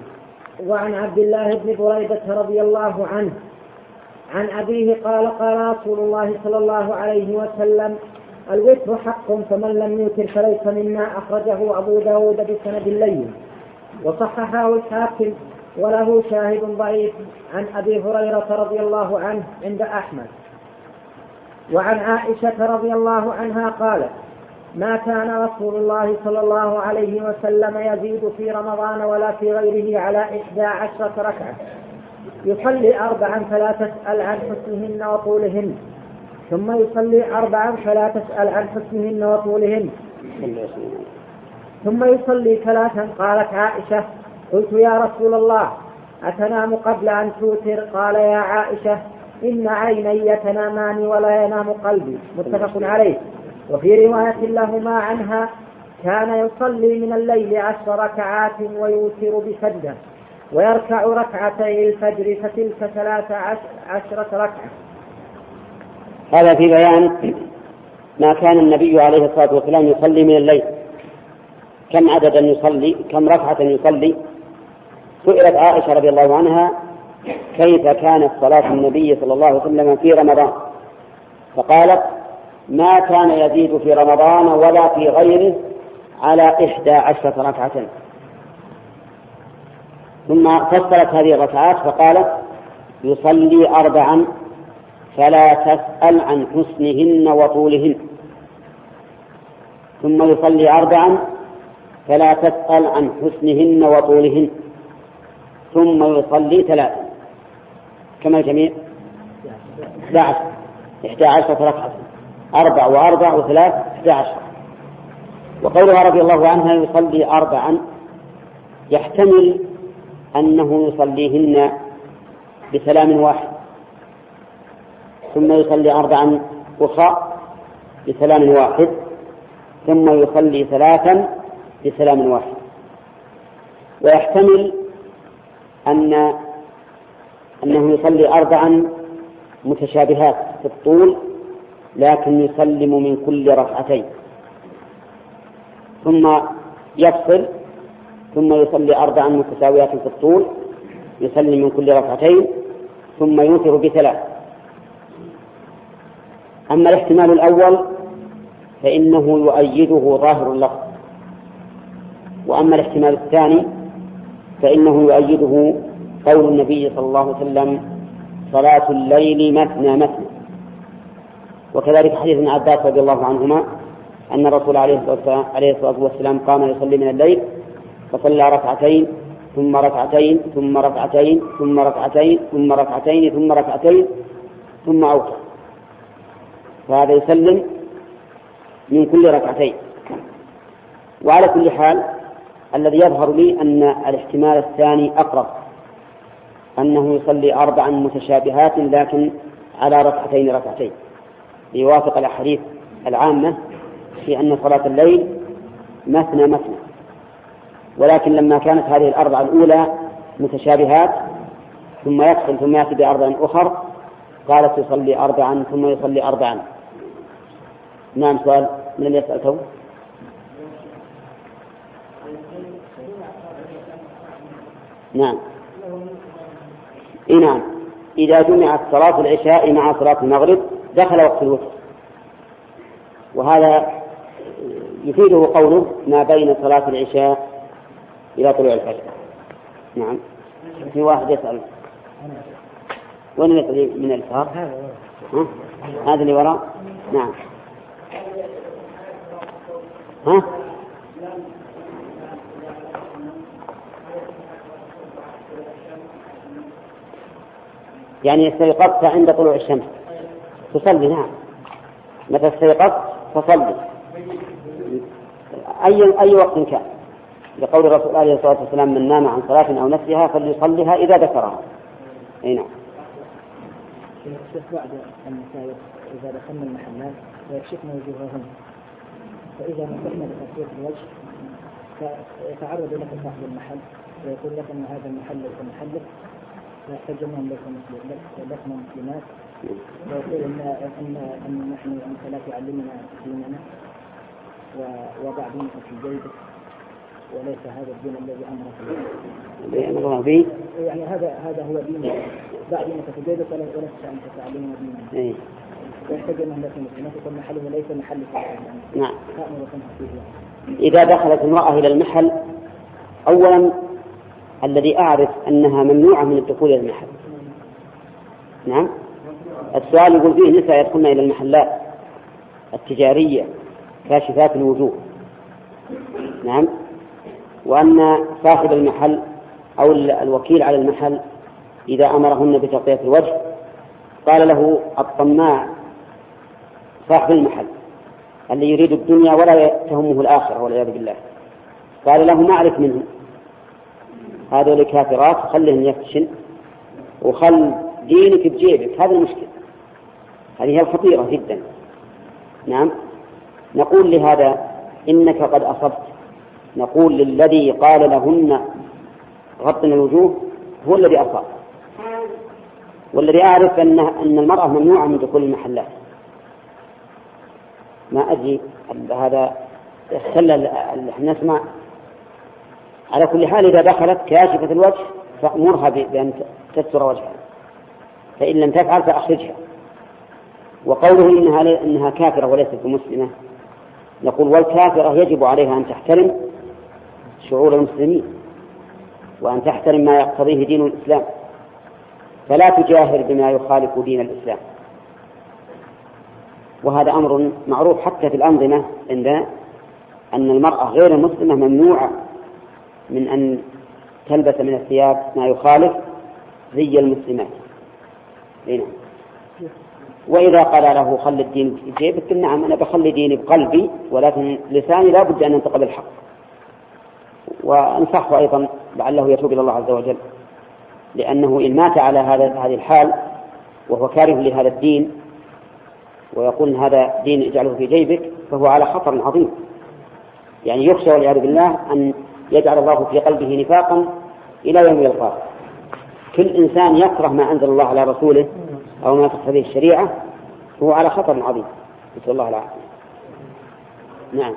وعن عبد الله بن بريدة رضي الله عنه عن أبيه قال قال رسول الله صلى الله عليه وسلم الوتر حق فمن لم يوتر فليس منا. أخرجه أبو داود بسند الليل وصححه الحاكم وله شاهد ضعيف عن أبي هريرة رضي الله عنه عند أحمد. وعن عائشة رضي الله عنها قالت ما كان رسول الله صلى الله عليه وسلم يزيد في رمضان ولا في غيره على إحدى عشرة ركعة. يصلي أربعا فلا تسأل عن حسنهن وطولهن. ثم يصلي أربعا فلا تسأل عن حسنهن وطولهن. ثم يصلي ثلاثا قالت عائشة. قلت يا رسول الله أتنام قبل أن توتر؟ قال يا عائشة إن عيني تنامان ولا ينام قلبي. متفق عليه. وفي رواية لهما عنها كان يصلي من الليل عشر ركعات ويوتر بسجدة ويركع ركعتي الفجر فتلك ثلاث عشرة ركعة. هذا في بيان ما كان النبي عليه الصلاة والسلام يصلي من الليل. كم عددا يصلي؟ كم ركعة يصلي؟ سئلت عائشة رضي الله عنها كيف كانت صلاة النبي صلى الله عليه وسلم في رمضان؟ فقالت ما كان يزيد في رمضان ولا في غيره على إحدى عشرة ركعة ثم فصلت هذه الركعات فقالت يصلي أربعا فلا تسأل عن حسنهن وطولهن. ثم يصلي أربعا فلا تسأل عن حسنهن وطولهن. ثم يصلي ثلاثا كما الجميع 11 إحدى عشرة ركعة أربع وأربع وثلاث إحدى عشر وقولها رضي الله عنها يصلي أربعا. يحتمل أنه يصليهن بسلام واحد. ثم يصلي أربعا أخرى بسلام واحد. ثم يصلي ثلاثا بسلام واحد. ويحتمل أن أنه يصلي أربعا متشابهات في الطول لكن يسلم من كل ركعتين. ثم يفصل ثم يصلي أربعا متساويات في الطول يسلم من كل ركعتين ثم يوتر بثلاث. أما الاحتمال الأول فإنه يؤيده ظاهر اللفظ. وأما الاحتمال الثاني فإنه يؤيده قول النبي صلى الله عليه وسلم صلاة الليل مثنى مثنى. وكذلك حديث ابن عباس رضي الله عنهما أن الرسول عليه الصلاة والسلام قام يصلي من الليل فصلى ركعتين ثم ركعتين ثم ركعتين ثم ركعتين ثم ركعتين ثم ركعتين ثم أوتر. فهذا يسلم من كل ركعتين. وعلى كل حال الذي يظهر لي أن الاحتمال الثاني أقرب أنه يصلي أربعا متشابهات لكن على ركعتين ركعتين. ليوافق الأحاديث العامة في أن صلاة الليل مثنى مثنى. ولكن لما كانت هذه الأربعة الأولى متشابهات ثم يدخل ثم يأتي بأربع أخر قالت يصلي أربعا ثم يصلي أربعا. نعم سؤال من يسأل تو؟ نعم. نعم. إذا جمعت صلاة العشاء مع صلاة المغرب دخل وقت الوتر. وهذا يفيده قوله ما بين صلاة العشاء إلى طلوع الفجر. نعم. في واحد يسأل. وين من الإسهار؟ هذا اللي وراء؟ نعم. ها؟ يعني استيقظت عند طلوع الشمس. تصلي نعم. متى استيقظت؟ فصلي. أي أي وقت كان؟ لقول الرسول عليه الصلاة والسلام من نام عن صلاة أو نسيها فليصليها إذا ذكرها. أي نعم. شيخ النساء إذا دخلنا المحلات ويكشفن وجوههن فإذا مسحنا بتصوير الوجه فيتعرض لك صاحب المحل ويقول لك أن هذا المحل ليس محلك. أنهم لسنا مسلمات ويقول أن أن أن نحن أنت لا تعلمنا ديننا ووضع دينك في جيبك وليس هذا الدين الذي امرك به. به؟ يعني هذا هذا هو دين ضع دينك في جيبك ولست انت تعلمنا ديننا. إيه. ويحتاج انهم ليسوا مسلمات يكون محله ليس محل نعم. إذا دخلت امرأة إلى المحل أولا الذي أعرف أنها ممنوعة من الدخول إلى المحل. نعم. السؤال يقول فيه نساء يدخلن إلى المحلات التجارية كاشفات الوجوه. نعم. وأن صاحب المحل أو الوكيل على المحل إذا أمرهن بتغطية الوجه قال له الطماع صاحب المحل اللي يريد الدنيا ولا تهمه الآخرة والعياذ بالله. قال له ما أعرف منه. هذول كافرات خليهم يفتشن وخل دينك بجيبك. هذه المشكلة. هذه الخطيرة جدا. نعم. نقول لهذا إنك قد أصبت. نقول للذي قال لهن غطن الوجوه هو الذي أصاب. والذي أعرف أن أن المرأة ممنوعة من دخول المحلات. ما أدري هذا اختل نسمع على كل حال إذا دخلت كاشفة الوجه فأمرها بأن تستر وجهها. فإن لم تفعل فأخرجها. وقوله إنها إنها كافرة وليست بمسلمة. نقول والكافرة يجب عليها أن تحترم شعور المسلمين وأن تحترم ما يقتضيه دين الإسلام. فلا تجاهر بما يخالف دين الإسلام. وهذا أمر معروف حتى في الأنظمة عندنا أن المرأة غير المسلمة ممنوعة من أن تلبس من الثياب ما يخالف زي المسلمات. نعم. وإذا قال له خل الدين في جيبك نعم أنا بخلي ديني بقلبي ولكن لساني لا بد أن ينطق بالحق. وأنصحه أيضا لعله يتوب إلى الله عز وجل لأنه إن مات على هذا هذه الحال وهو كاره لهذا الدين ويقول إن هذا دين اجعله في جيبك فهو على خطر عظيم. يعني يخشى والعياذ بالله أن يجعل الله في قلبه نفاقا إلى يوم يلقاه. كل إنسان يكره ما أنزل الله على رسوله أو ما تقتضيه الشريعة هو على خطر عظيم. نسأل الله العافية. نعم.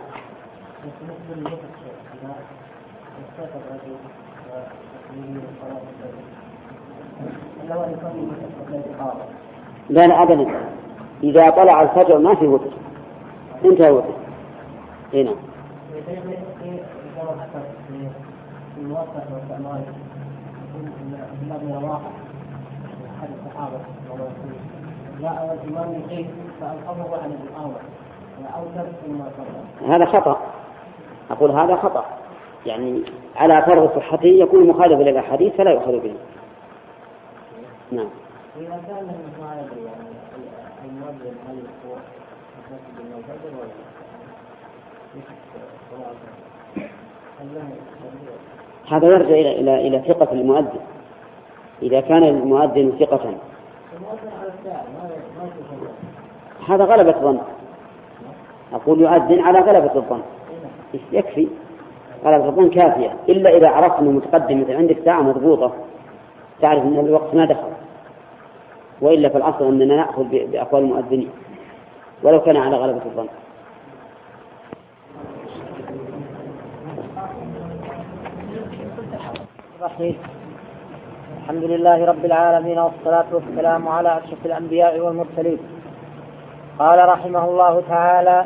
لا لا أبدا. إذا طلع الفجر ما في وتر. انتهى الوتر. اي نعم احد الصحابه جاء الامام يقيم فالامر عن الامامه أو ترك ثم هذا خطأ. أقول هذا خطأ. يعني على فرض صحته يكون مخالفا للاحاديث فلا يؤخذ به. نعم. إذا كان يعني المؤذن هل هو هذا يرجع إلى إلى إلى ثقة المؤذن. إذا كان المؤذن ثقة. هذا غلبة ظن أقول يؤذن على غلبة الظن. يكفي؟ غلبة الظن كافية. إلا إذا عرفت أنه متقدم مثل عندك ساعة مضبوطة تعرف أن الوقت ما دخل. وإلا في الأصل أننا نأخذ بأقوال المؤذنين. ولو كان على غلبة الظن. الحمد لله رب العالمين والصلاة والسلام على أشرف الأنبياء والمرسلين. قال رحمه الله تعالى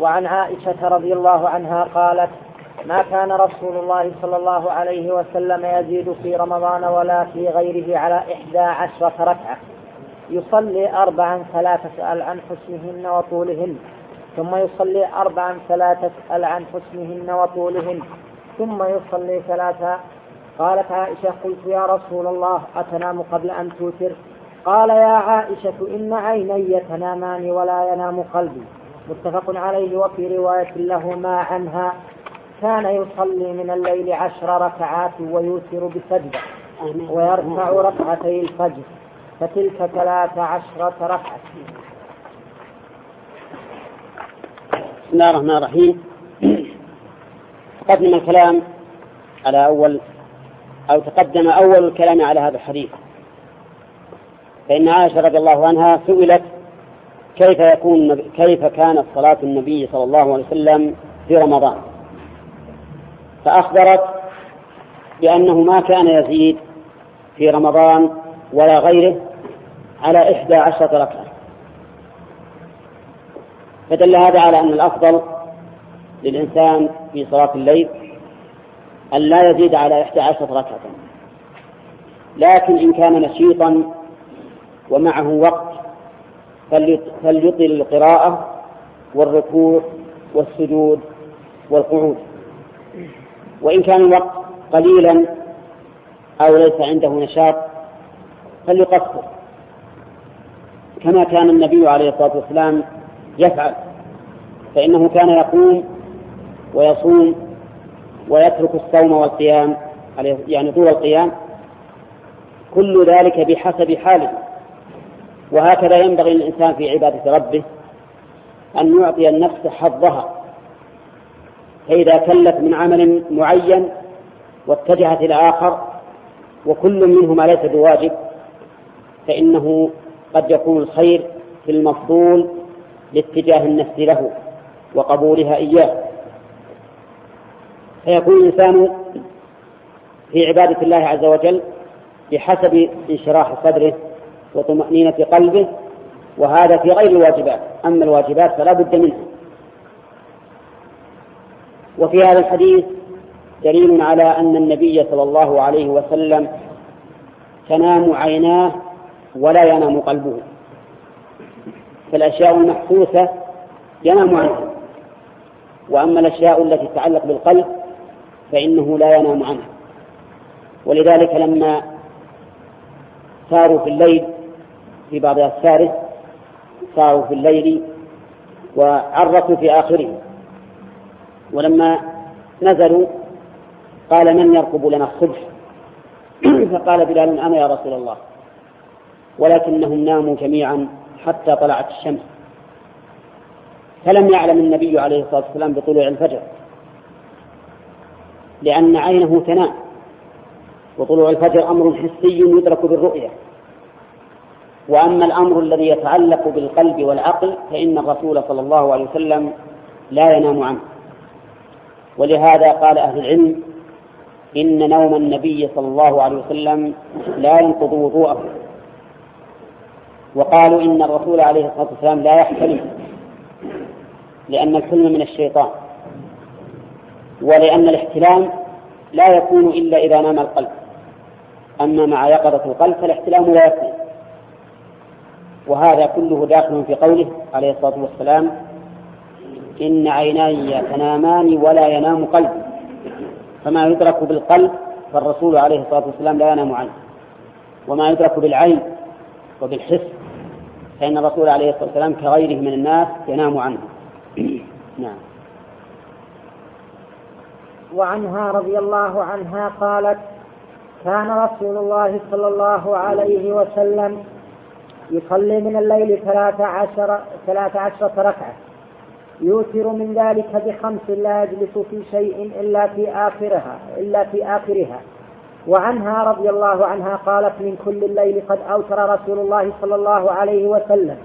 وعن عائشة رضي الله عنها قالت ما كان رسول الله صلى الله عليه وسلم يزيد في رمضان ولا في غيره على إحدى عشرة ركعة. يصلي أربعا فلا تسأل عن حسنهن وطولهن ثم يصلي أربعا فلا تسأل عن حسنهن وطولهن ثم يصلي ثلاثا قالت عائشة قلت يا رسول الله أتنام قبل أن توتر؟ قال يا عائشة إن عيني تنامان ولا ينام قلبي. متفق عليه وفي رواية لهما عنها. كان يصلي من الليل عشر ركعات ويوتر بسجدة ويرفع ركعتي الفجر فتلك ثلاث عشرة ركعة. بسم الله الرحمن الرحيم. قدم الكلام على أول أو تقدم أول الكلام على هذا الحديث. فإن عائشة رضي الله عنها سئلت كيف يكون كيف كانت صلاة النبي صلى الله عليه وسلم في رمضان؟ فأخبرت بأنه ما كان يزيد في رمضان ولا غيره على إحدى عشرة ركعة. فدل هذا على أن الأفضل للإنسان في صلاة الليل أن لا يزيد على إحدى عشرة ركعة. لكن إن كان نشيطا ومعه وقت فليطل القراءة والركوع والسجود والقعود. وإن كان الوقت قليلا أو ليس عنده نشاط فليقصر. كما كان النبي عليه الصلاة والسلام يفعل فإنه كان يقوم ويصوم ويترك الصوم والقيام يعني طول القيام كل ذلك بحسب حاله. وهكذا ينبغي للإنسان في عبادة ربه أن يعطي النفس حظها. فإذا كلت من عمل معين واتجهت إلى آخر وكل منهما ليس بواجب فإنه قد يكون الخير في المفضول لاتجاه النفس له وقبولها إياه. فيكون الإنسان في عبادة الله عز وجل بحسب انشراح صدره وطمأنينة قلبه وهذا في غير الواجبات أما الواجبات فلا بد منها. وفي هذا الحديث دليل على أن النبي صلى الله عليه وسلم تنام عيناه ولا ينام قلبه. فالأشياء المحسوسة ينام عنها. وأما الأشياء التي تتعلق بالقلب فإنه لا ينام عنها. ولذلك لما ساروا في الليل في بعض الثالث ساروا في الليل وعرفوا في آخره ولما نزلوا قال من يرقب لنا الصبح؟ فقال بلال أنا يا رسول الله. ولكنهم ناموا جميعا حتى طلعت الشمس. فلم يعلم النبي عليه الصلاة والسلام بطلوع الفجر. لأن عينه تنام. وطلوع الفجر أمر حسي يدرك بالرؤية. وأما الأمر الذي يتعلق بالقلب والعقل فإن الرسول صلى الله عليه وسلم لا ينام عنه. ولهذا قال أهل العلم إن نوم النبي صلى الله عليه وسلم لا ينقض وضوءه. وقالوا إن الرسول عليه الصلاة والسلام لا يحتلم لأن الحلم من الشيطان. ولأن الاحتلام لا يكون إلا إذا نام القلب. أما مع يقظة القلب فالاحتلام لا يكون. وهذا كله داخل في قوله عليه الصلاة والسلام إن عيناي تنامان ولا ينام قلبي. فما يدرك بالقلب فالرسول عليه الصلاة والسلام لا ينام عنه. وما يدرك بالعين وبالحس فإن الرسول عليه الصلاة والسلام كغيره من الناس ينام عنه. نعم. وعنها رضي الله عنها قالت كان رسول الله صلى الله عليه وسلم يصلي من الليل ثلاث عشر ثلاث عشرة ركعة. يوتر من ذلك بخمس لا يجلس في شيء إلا في آخرها إلا في آخرها. وعنها رضي الله عنها قالت من كل الليل قد أوتر رسول الله صلى الله عليه وسلم.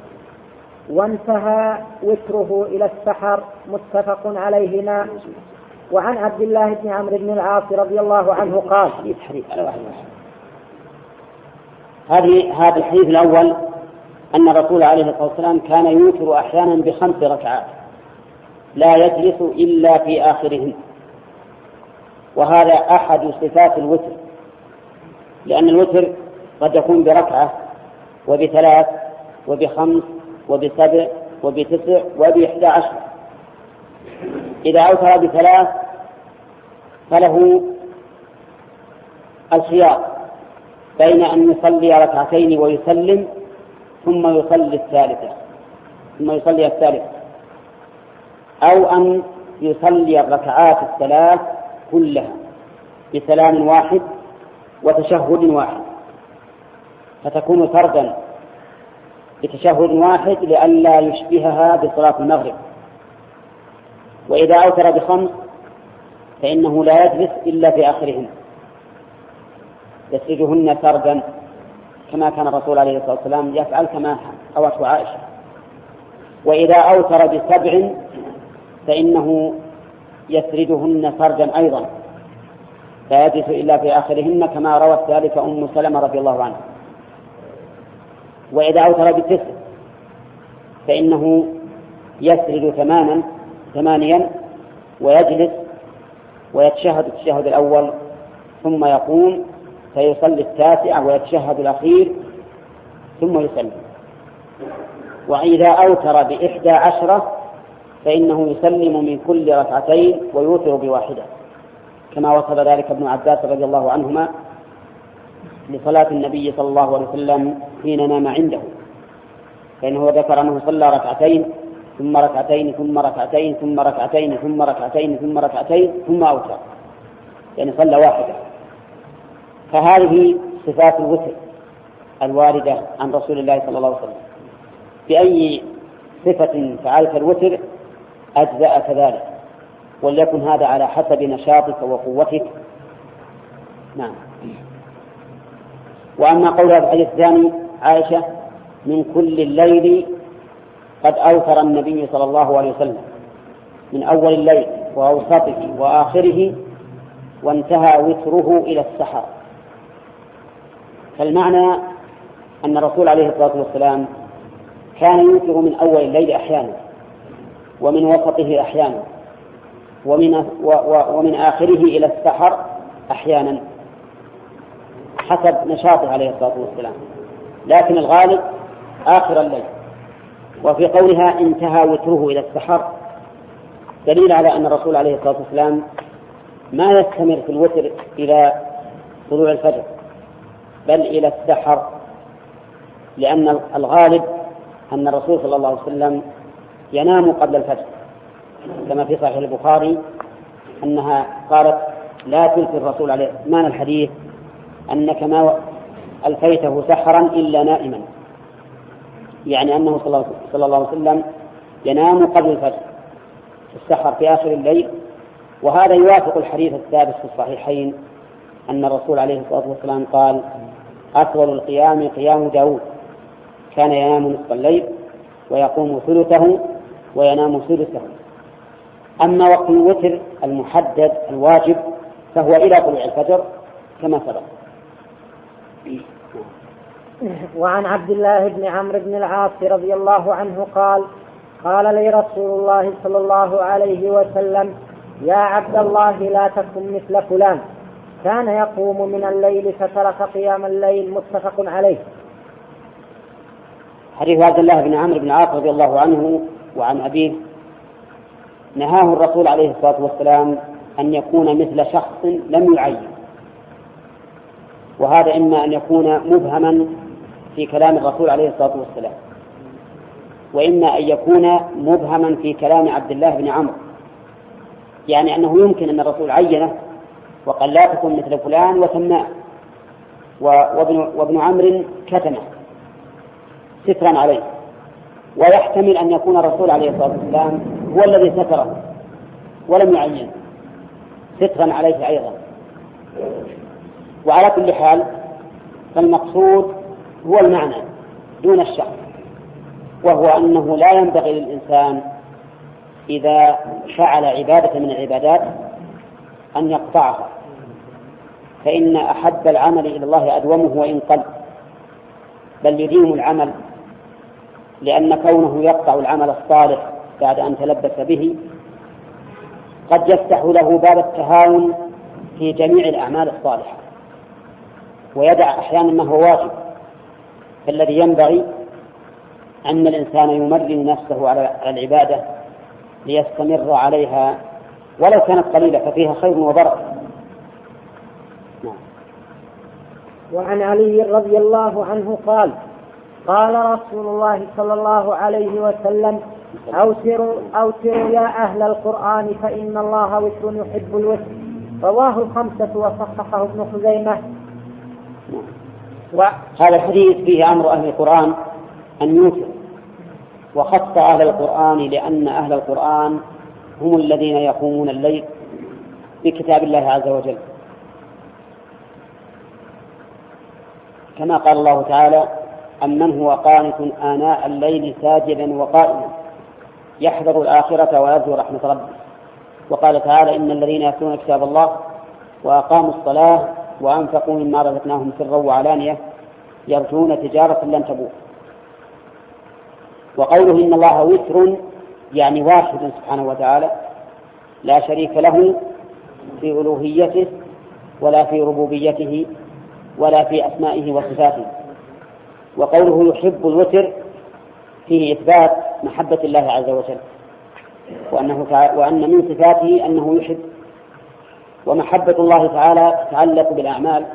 وانتهى وتره إلى السحر متفق عليهما. وعن عبد الله بن عمرو بن العاص رضي الله عنه قال هذه هذا الحديث الأول أن الرسول عليه الصلاة والسلام كان يوتر أحيانا بخمس ركعات لا يجلس إلا في آخرهن. وهذا أحد صفات الوتر لأن الوتر قد يكون بركعة وبثلاث وبخمس وبسبع وبتسع وبإحدى عشر. إذا أوتر بثلاث فله الخيار بين أن يصلي ركعتين ويسلم ثم يصلي الثالثة ثم يصلي الثالثة. أو أن يصلي الركعات الثلاث كلها بسلام واحد وتشهد واحد. فتكون فردا بتشهد واحد لئلا يشبهها بصلاة المغرب. وإذا أوتر بخمس فإنه لا يجلس إلا في آخرهن. يسرجهن فردا كما كان الرسول عليه الصلاة والسلام يفعل كما أوته عائشة. وإذا أوتر بسبع فإنه يسردهن فرجا أيضا. لا يجلس إلا في آخرهن كما روت ذلك أم سلمة رضي الله عنها. وإذا أوتر بتسع فإنه يسرد ثمانا ثمانيا ويجلس ويتشهد التشهد الأول ثم يقوم فيصلي التاسعة ويتشهد الأخير ثم يسلم. وإذا أوتر بإحدى عشرة فإنه يسلم من كل ركعتين ويوتر بواحدة. كما وصف ذلك ابن عباس رضي الله عنهما لصلاة النبي صلى الله عليه وسلم حين نام عنده. فإنه ذكر أنه صلى ركعتين ثم ركعتين ثم ركعتين ثم ركعتين ثم ركعتين ثم ركعتين ثم أوتر. يعني صلى واحدة. فهذه صفات الوتر الواردة عن رسول الله صلى الله عليه وسلم. بأي صفة فعلت الوتر أجزأ كذلك. وليكن هذا على حسب نشاطك وقوتك. نعم. وأما قول هذا الحديث الثاني عائشة من كل الليل قد أوتر النبي صلى الله عليه وسلم من أول الليل وأوسطه وآخره وانتهى وتره إلى السحر. فالمعنى أن الرسول عليه الصلاة والسلام كان يوتر من أول الليل أحيانا ومن وسطه أحيانا ومن ومن آخره إلى السحر أحيانا حسب نشاطه عليه الصلاة والسلام. لكن الغالب آخر الليل. وفي قولها انتهى وتره إلى السحر دليل على أن الرسول عليه الصلاة والسلام ما يستمر في الوتر إلى طلوع الفجر بل إلى السحر لأن الغالب أن الرسول صلى الله عليه وسلم ينام قبل الفجر كما في صحيح البخاري أنها قالت لا تلقي الرسول عليه معنى الحديث أنك ما ألفيته سحرا إلا نائما. يعني أنه صلى الله عليه وسلم ينام قبل الفجر السحر في آخر الليل وهذا يوافق الحديث الثابت في الصحيحين أن الرسول عليه الصلاة والسلام قال أطول القيام قيام داود. كان ينام نصف الليل ويقوم ثلثه وينام ثلثه. أما وقت الوتر المحدد الواجب فهو إلى طلوع الفجر كما سبق. وعن عبد الله بن عمرو بن العاص رضي الله عنه قال قال لي رسول الله صلى الله عليه وسلم يا عبد الله لا تكن مثل فلان. كان يقوم من الليل فترك قيام الليل متفق عليه. حديث عبد الله بن عمرو بن العاص رضي الله عنه وعن أبيه. نهاه الرسول عليه الصلاة والسلام أن يكون مثل شخص لم يعين. وهذا إما أن يكون مبهما في كلام الرسول عليه الصلاة والسلام. وإما أن يكون مبهما في كلام عبد الله بن عمرو. يعني أنه يمكن أن الرسول عينه وقال لا تكن مثل فلان وسماه. وابن, وابن عمرو كتمه. سترا عليه. ويحتمل أن يكون الرسول عليه الصلاة والسلام هو الذي ستره ولم يعين. سترا عليه أيضا. وعلى كل حال فالمقصود هو المعنى دون الشخص وهو أنه لا ينبغي للإنسان إذا فعل عبادة من العبادات أن يقطعها. فإن أحب العمل إلى الله أدومه وإن قل بل يديم العمل لأن كونه يقطع العمل الصالح بعد أن تلبس به قد يفتح له باب التهاون في جميع الأعمال الصالحة ويدع أحيانا ما هو واجب. فالذي ينبغي أن الإنسان يمرن نفسه على العبادة ليستمر عليها ولو كانت قليلة ففيها خير وبركة. نعم. وعن علي رضي الله عنه قال قال رسول الله صلى الله عليه وسلم أوتروا أوتروا يا أهل القرآن فإن الله وتر يحب الوتر. رواه الخمسة وصححه ابن خزيمة. هذا الحديث فيه أمر أهل القرآن أن يوتروا وخص أهل القرآن لأن أهل القرآن هم الذين يقومون الليل بكتاب الله عز وجل. كما قال الله تعالى أمن هو قانت آناء الليل ساجدا وقائما يحذر الآخرة ويرجو رحمة ربه. وقال تعالى إن الذين يتلون كتاب الله وأقاموا الصلاة وأنفقوا مما رزقناهم سرا وعلانية يرجون تجارة لن تبور. وقوله إن الله وتر يعني واحد سبحانه وتعالى لا شريك له في ألوهيته ولا في ربوبيته ولا في أسمائه وصفاته. وقوله يحب الوتر فيه إثبات محبة الله عز وجل وأنه وأن من صفاته أنه يحب ومحبة الله تعالى تتعلق بالأعمال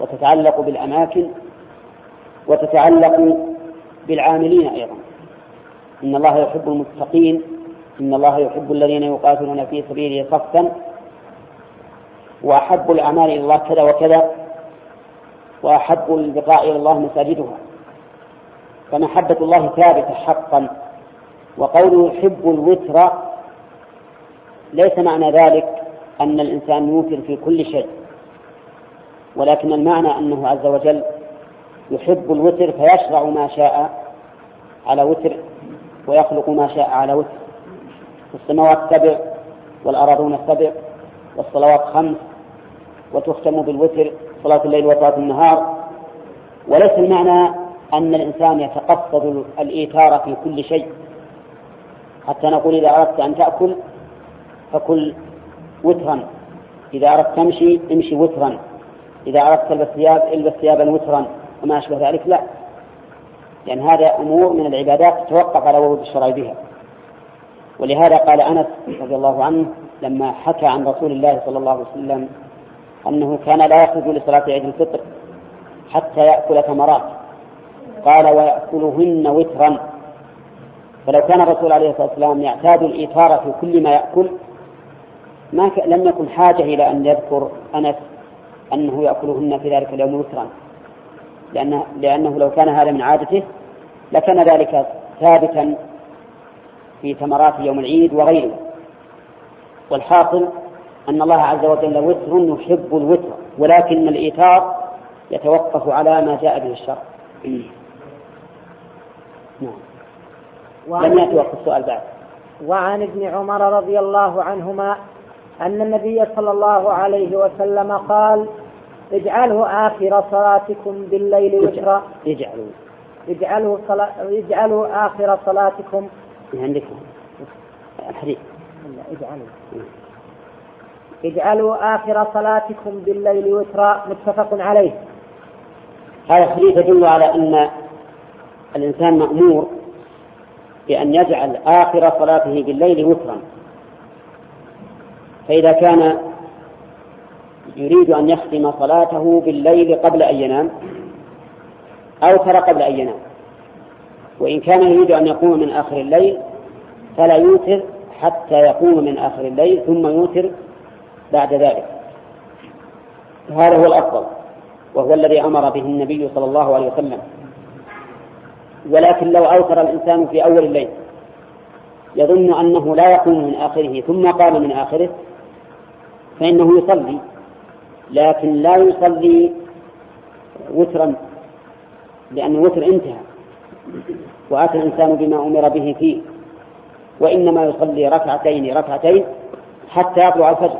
وتتعلق بالأماكن وتتعلق بالعاملين أيضا. إن الله يحب المتقين إن الله يحب الذين يقاتلون في سبيله صفا وأحب الأعمال إلى الله كذا وكذا وأحب البقاء إلى الله مساجدها. فمحبة الله ثابتة حقا وقوله يحب الوتر ليس معنى ذلك. أن الإنسان يوتر في كل شيء ولكن المعنى أنه عز وجل يحب الوتر فيشرع ما شاء على وتر ويخلق ما شاء على وتر. السماوات سبع والأراضون سبع والصلوات خمس وتختم بالوتر صلاة الليل وصلاة النهار. وليس المعنى أن الإنسان يتقصد الإيثار في كل شيء. حتى نقول إذا أردت أن تأكل فكل وترا. إذا أردت تمشي امشي وترا. إذا أردت تلبس ثياب البس ثيابا وترا. وما أشبه ذلك لا. لأن هذا أمور من العبادات تتوقف على ورود الشرع بها. ولهذا قال أنس رضي الله عنه لما حكى عن رسول الله صلى الله عليه وسلم أنه كان لا يخرج لصلاة عيد الفطر حتى يأكل ثمرات. قال ويأكلهن وترا. فلو كان الرسول عليه الصلاة والسلام يعتاد الإيثار في كل ما يأكل ما ك... لم يكن حاجة إلى أن يذكر أنس أنه يأكلهن في ذلك اليوم وترا لأنه, لأنه لو كان هذا من عادته لكان ذلك ثابتا في ثمرات يوم العيد وغيره. والحاصل أن الله عز وجل وتر يحب الوتر ولكن الإيثار يتوقف على ما جاء به الشرع. نعم. لم يأتي وقت السؤال بعد. وعن ابن عمر رضي الله عنهما أن النبي صلى الله عليه وسلم قال اجعله آخر صلاتكم بالليل وترا اجعلوا. اجعله صلاة اجعلوا آخر صلاتكم. عندكم؟ الحديث اجعلوا اجعلوا آخر صلاتكم بالليل وترا متفق عليه. هذا الحديث يدل على أن الإنسان مأمور بأن يجعل آخر صلاته بالليل وترا. فإذا كان يريد أن يختم صلاته بالليل قبل أن ينام أوتر قبل أن ينام وإن كان يريد أن يقوم من آخر الليل فلا يوتر حتى يقوم من آخر الليل ثم يوتر بعد ذلك. هذا هو الأفضل وهو الذي أمر به النبي صلى الله عليه وسلم. ولكن لو أوتر الإنسان في أول الليل يظن أنه لا يقوم من آخره ثم قام من آخره فإنه يصلي لكن لا يصلي وترا لأن الوتر انتهى وأتى الإنسان بما أمر به فيه وإنما يصلي ركعتين ركعتين حتى يطلع الفجر.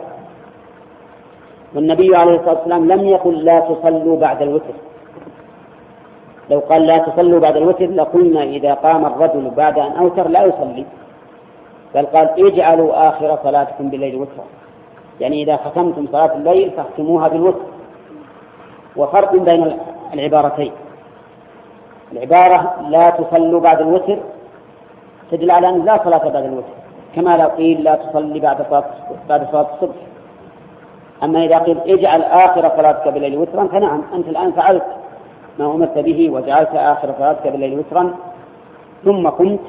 والنبي عليه الصلاة والسلام لم يقل لا تصلوا بعد الوتر. لو قال لا تصلوا بعد الوتر لقلنا إذا قام الرجل بعد أن أوتر لا يصلي بل قال اجعلوا آخر صلاتكم بالليل وترا يعني إذا ختمتم صلاة الليل فاختموها بالوتر. وفرق بين العبارتين. العبارة لا تصلوا بعد الوتر تدل على أن لا صلاة بعد الوتر. كما لو قيل لا تصلي بعد صلاة بعد صلاة الصبح. أما إذا قيل اجعل آخر صلاتك بالليل وترا فنعم أنت الآن فعلت ما أمرت به وجعلت آخر صلاتك بالليل وترا. ثم قمت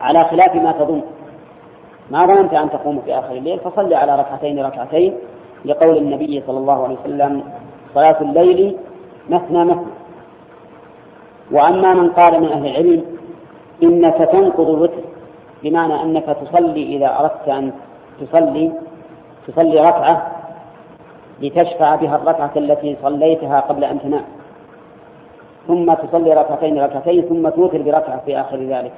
على خلاف ما تظن. ما ظننت أن تقوم في آخر الليل فصل على ركعتين ركعتين لقول النبي صلى الله عليه وسلم صلاة الليل مثنى مثنى. وأما من قال من أهل العلم إنك تنقض الوتر. بمعنى أنك تصلي إذا أردت أن تصلي تصلي ركعة لتشفع بها الركعة التي صليتها قبل أن تنام. ثم تصلي ركعتين ركعتين ثم توتر بركعة في آخر ذلك.